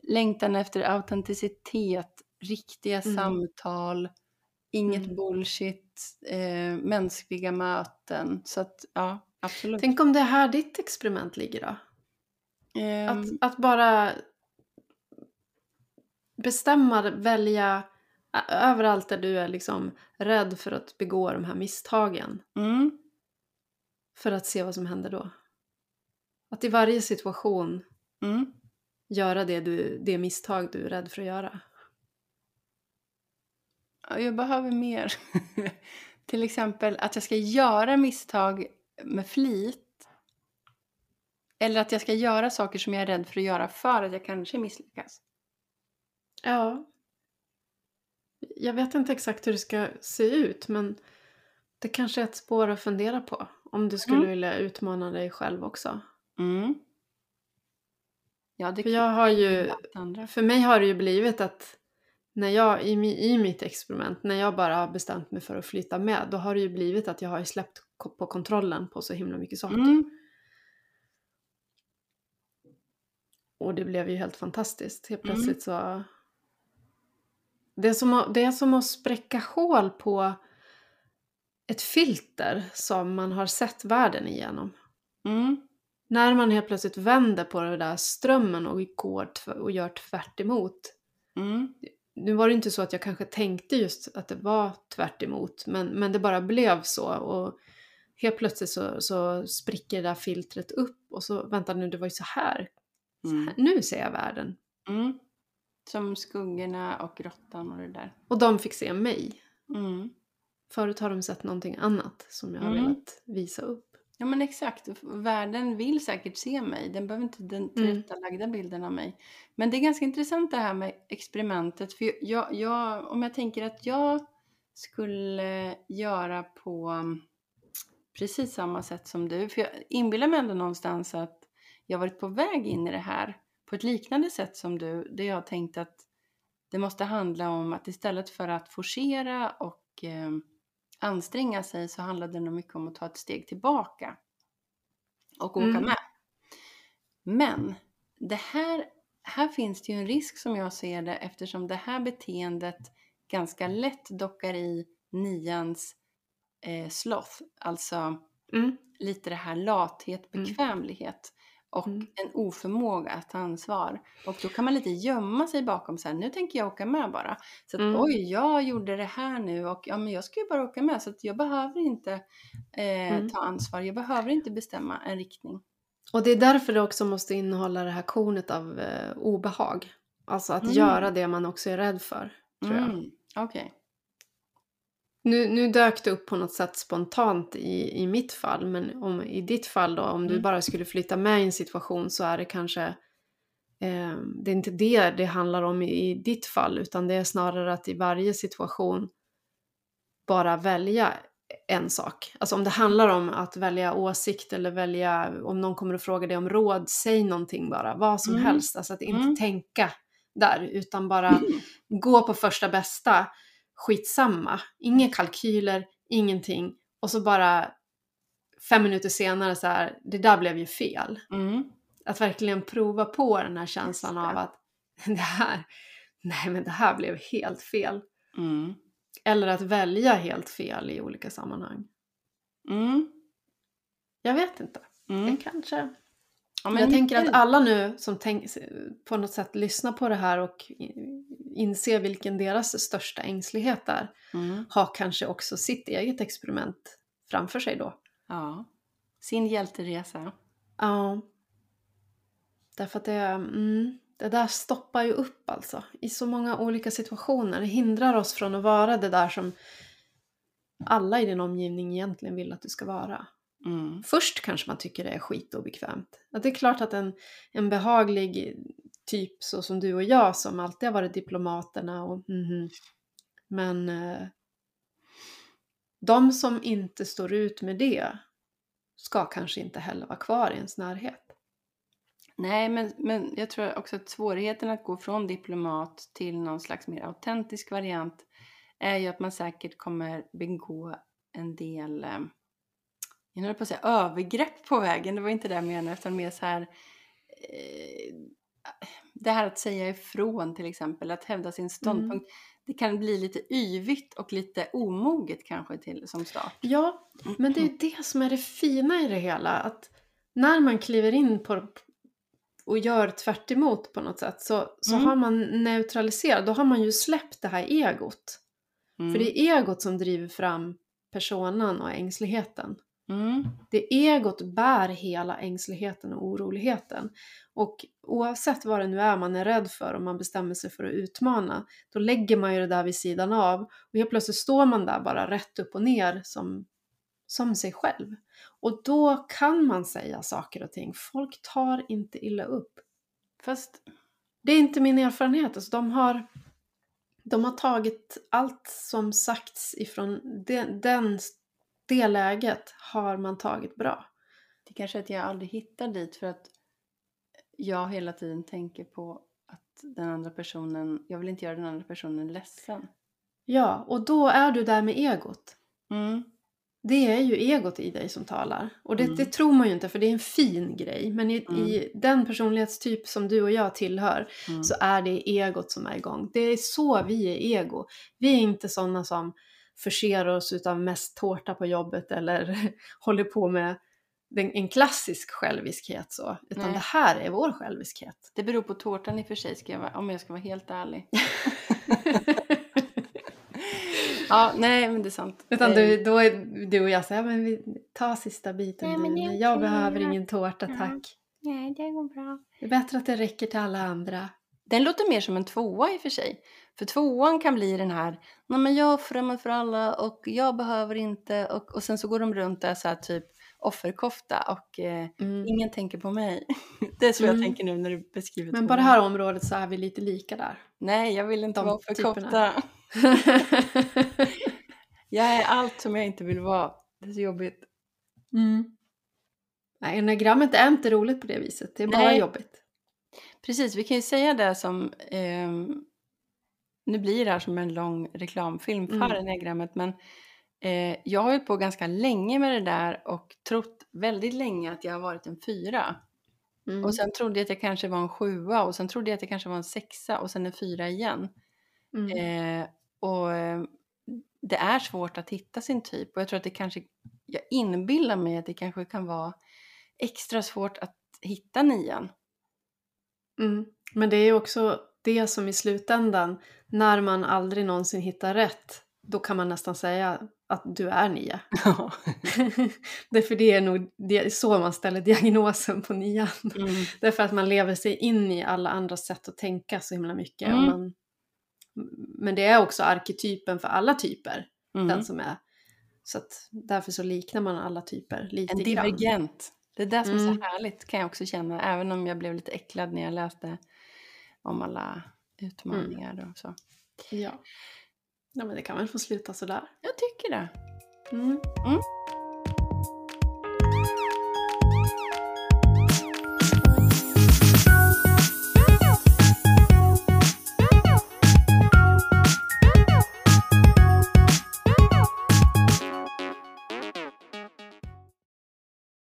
[SPEAKER 2] längtan efter autenticitet, riktiga
[SPEAKER 1] Mm.
[SPEAKER 2] samtal, inget
[SPEAKER 1] Mm.
[SPEAKER 2] bullshit, eh, mänskliga möten. Så att ja, absolut.
[SPEAKER 1] Tänk om det är här ditt experiment ligger då?
[SPEAKER 2] Ehm,
[SPEAKER 1] Att, att bara bestämma, välja överallt där du är liksom rädd för att begå de här misstagen.
[SPEAKER 2] mm,
[SPEAKER 1] För att se vad som händer då. Att i varje situation
[SPEAKER 2] mm.
[SPEAKER 1] göra det, du, det misstag du är rädd för att göra.
[SPEAKER 2] Ja, Jag behöver mer. Till exempel att jag ska göra misstag med flit. Eller att jag ska göra saker som jag är rädd för att göra för att jag kanske misslyckas.
[SPEAKER 1] Ja. Jag vet inte exakt hur det ska se ut men det kanske är ett spår att fundera på. Om du skulle
[SPEAKER 2] Mm.
[SPEAKER 1] vilja utmana dig själv också.
[SPEAKER 2] Mm. Ja, det
[SPEAKER 1] För jag har ju, för mig har det ju blivit att när jag, i, i mitt experiment, när jag bara har bestämt mig för att flytta med, då har det ju blivit att jag har släppt på kontrollen på så himla mycket saker.
[SPEAKER 2] Mm.
[SPEAKER 1] Och det blev ju helt fantastiskt. Helt
[SPEAKER 2] Mm.
[SPEAKER 1] plötsligt så... Det är, som att, det är som att spräcka hål på ett filter som man har sett världen igenom.
[SPEAKER 2] Mm.
[SPEAKER 1] När man helt plötsligt vänder på den där strömmen och går och gör tvärt emot.
[SPEAKER 2] Mm.
[SPEAKER 1] Nu var det inte så att jag kanske tänkte just att det var tvärt emot, men, men det bara blev så. Och helt plötsligt så, så spricker det där filtret upp och så, vänta nu, det var ju så här. Så
[SPEAKER 2] Mm.
[SPEAKER 1] här. Nu ser jag världen.
[SPEAKER 2] Mm. Som skuggorna och råttan och det där.
[SPEAKER 1] Och de fick se mig.
[SPEAKER 2] Mm.
[SPEAKER 1] Förut har de sett någonting annat som jag har
[SPEAKER 2] Mm.
[SPEAKER 1] velat visa upp.
[SPEAKER 2] Ja men exakt, världen vill säkert se mig. Den behöver inte den tillrättalagda bilden av mig. Men det är ganska intressant det här med experimentet. För jag, jag, om jag tänker att jag skulle göra på mm, precis samma sätt som du. För jag inbillar mig ändå någonstans att jag varit på väg in i det här på ett liknande sätt som du. Där jag tänkt att det måste handla om att istället för att forcera och eh, anstränga sig så handlar det nog mycket om att ta ett steg tillbaka och åka
[SPEAKER 1] Mm.
[SPEAKER 2] med. Men det här, här finns det ju en risk som jag ser det eftersom det här beteendet ganska lätt dockar i nians eh, sloth, alltså
[SPEAKER 1] Mm.
[SPEAKER 2] lite det här lathet,
[SPEAKER 1] Mm.
[SPEAKER 2] bekvämlighet och
[SPEAKER 1] Mm.
[SPEAKER 2] en oförmåga att ta ansvar. Och då kan man lite gömma sig bakom så här, nu tänker jag åka med bara. Så att
[SPEAKER 1] Mm.
[SPEAKER 2] oj, jag gjorde det här nu och ja, men jag ska ju bara åka med så att jag behöver inte eh,
[SPEAKER 1] Mm.
[SPEAKER 2] ta ansvar, jag behöver inte bestämma en riktning.
[SPEAKER 1] Och det är därför det också måste innehålla det här kornet av eh, obehag. Alltså att
[SPEAKER 2] Mm.
[SPEAKER 1] göra det man också är rädd för, tror jag.
[SPEAKER 2] Mm, Okej.
[SPEAKER 1] Nu, nu dök det upp på något sätt spontant i, i mitt fall, men om, i ditt fall då, om du
[SPEAKER 2] Mm.
[SPEAKER 1] bara skulle flytta med i en situation så är det kanske eh, det är inte det det handlar om i, i ditt fall, utan det är snarare att i varje situation bara välja en sak. Alltså om det handlar om att välja åsikt eller välja, om någon kommer och frågar dig om råd, säg någonting bara, vad som
[SPEAKER 2] Mm.
[SPEAKER 1] helst. Alltså att inte
[SPEAKER 2] Mm.
[SPEAKER 1] tänka där, utan bara gå på första bästa, skitsamma. Inga kalkyler, ingenting. Och så bara fem minuter senare så här, det där blev ju fel.
[SPEAKER 2] Mm.
[SPEAKER 1] Att verkligen prova på den här känslan
[SPEAKER 2] det.
[SPEAKER 1] av att det här, nej men det här blev helt fel.
[SPEAKER 2] Mm.
[SPEAKER 1] Eller att välja helt fel i olika sammanhang.
[SPEAKER 2] Mm.
[SPEAKER 1] Jag vet inte.
[SPEAKER 2] Mm.
[SPEAKER 1] Jag kanske...
[SPEAKER 2] Ja, men
[SPEAKER 1] jag tänker att alla nu som tänk, på något sätt lyssnar på det här och inser vilken deras största ängslighet är,
[SPEAKER 2] Mm.
[SPEAKER 1] har kanske också sitt eget experiment framför sig då.
[SPEAKER 2] Ja. Sin hjälteresa.
[SPEAKER 1] Ja. Därför att det, mm, det där stoppar ju upp alltså. I så många olika situationer. Det hindrar oss från att vara det där som alla i din omgivning egentligen vill att du ska vara.
[SPEAKER 2] Mm.
[SPEAKER 1] Först kanske man tycker det är skitobekvämt. Att det är klart att en, en behaglig typ så som du och jag som alltid har varit diplomaterna och mhm. Men eh, de som inte står ut med det ska kanske inte heller vara kvar i ens närhet.
[SPEAKER 2] Nej, men, men jag tror också att svårigheten att gå från diplomat till någon slags mer autentisk variant är ju att man säkert kommer begå en del, eh, jag höll på att säga övergrepp på vägen, det var inte det jag menade, utan mer så här, eh, det här att säga ifrån till exempel, att hävda sin ståndpunkt, det kan bli lite yvigt och lite omoget kanske till som start.
[SPEAKER 1] Ja, men det är ju det som är det fina i det hela. Att när man kliver in på, och gör tvärt emot på något sätt så, så
[SPEAKER 2] Mm.
[SPEAKER 1] har man neutraliserat, då har man ju släppt det här egot.
[SPEAKER 2] Mm.
[SPEAKER 1] För det är egot som driver fram personan och ängsligheten.
[SPEAKER 2] Mm.
[SPEAKER 1] Det egot bär hela ängsligheten och oroligheten. Och oavsett vad det nu är man är rädd för och man bestämmer sig för att utmana, då lägger man ju det där vid sidan av och helt plötsligt står man där bara rätt upp och ner som, som sig själv. Och då kan man säga saker och ting. Folk tar inte illa upp.
[SPEAKER 2] Fast
[SPEAKER 1] Det är inte min erfarenhet. Alltså, de, har, de har tagit allt som sagts ifrån den, den, det läget har man tagit bra.
[SPEAKER 2] det kanske är att jag aldrig hittar dit för att jag hela tiden tänker på att den andra personen, jag vill inte göra den andra personen ledsen.
[SPEAKER 1] Ja, och då är du där med egot.
[SPEAKER 2] Mm.
[SPEAKER 1] Det är ju egot i dig som talar. Och det,
[SPEAKER 2] Mm.
[SPEAKER 1] det tror man ju inte för det är en fin grej. Men i,
[SPEAKER 2] Mm.
[SPEAKER 1] i den personlighetstyp som du och jag tillhör
[SPEAKER 2] Mm.
[SPEAKER 1] så är det egot som är igång. Det är så vi är ego. Vi är inte sådana som förser oss utav mest tårta på jobbet eller håller på med en klassisk själviskhet så. Utan
[SPEAKER 2] Nej.
[SPEAKER 1] det här är vår själviskhet.
[SPEAKER 2] Det beror på tårtan i och för sig, ska jag, vara- om jag ska vara helt ärlig. ja, nej men det är sant.
[SPEAKER 1] Utan
[SPEAKER 2] Eh,
[SPEAKER 1] du, då är du och jag säger, men vi tar sista biten
[SPEAKER 2] Nej,
[SPEAKER 1] Nej, jag behöver ingen tårta tack.
[SPEAKER 2] Nej, det går bra.
[SPEAKER 1] Det är bättre att det räcker till alla andra.
[SPEAKER 2] Den låter mer som en tvåa i och för sig. För tvåan kan bli den här, nej men jag offrar för alla och jag behöver inte och, och sen så går de runt där så här typ offerkofta och eh,
[SPEAKER 1] Mm.
[SPEAKER 2] ingen tänker på mig. Det är så
[SPEAKER 1] Mm.
[SPEAKER 2] jag tänker nu när du beskriver
[SPEAKER 1] Men på det här området så är vi lite lika där.
[SPEAKER 2] Nej, jag vill inte
[SPEAKER 1] De
[SPEAKER 2] vara offerkofta. Jag är allt som jag inte vill vara. Det är så jobbigt.
[SPEAKER 1] mm. Nej, enagrammet är inte roligt på det viset. Det är bara
[SPEAKER 2] Nej.
[SPEAKER 1] jobbigt.
[SPEAKER 2] Precis, vi kan ju säga det som... ehm, nu blir det här som en lång reklamfilm för
[SPEAKER 1] Mm.
[SPEAKER 2] enneagrammet, men eh, jag har hållit på ganska länge med det där och trott väldigt länge att jag har varit en fyra.
[SPEAKER 1] Mm.
[SPEAKER 2] Och sen trodde jag att jag kanske var en sjua och sen trodde jag att jag kanske var en sexa och sen en fyra igen.
[SPEAKER 1] mm.
[SPEAKER 2] Eh, och eh, det är svårt att hitta sin typ och jag tror att det kanske, jag inbillar mig att det kanske kan vara extra svårt att hitta nian.
[SPEAKER 1] Mm. Men det är också det som i slutändan, när man aldrig någonsin hittar rätt, då kan man nästan säga att du är nia. Därför det är nog det är så man ställer diagnosen på nian.
[SPEAKER 2] mm.
[SPEAKER 1] Därför att man lever sig in i alla andra sätt att tänka så himla mycket.
[SPEAKER 2] Mm.
[SPEAKER 1] Man, men det är också arketypen för alla typer,
[SPEAKER 2] Mm.
[SPEAKER 1] den som är. Så därför så liknar man alla typer lite
[SPEAKER 2] En
[SPEAKER 1] grann.
[SPEAKER 2] divergent. Det är det som är
[SPEAKER 1] Mm.
[SPEAKER 2] så härligt kan jag också känna, även om jag blev lite äcklad när jag läste om alla utmaningar och så.
[SPEAKER 1] Ja. ja, men det kan väl få sluta sådär.
[SPEAKER 2] Jag tycker det.
[SPEAKER 1] Mm.
[SPEAKER 2] Mm.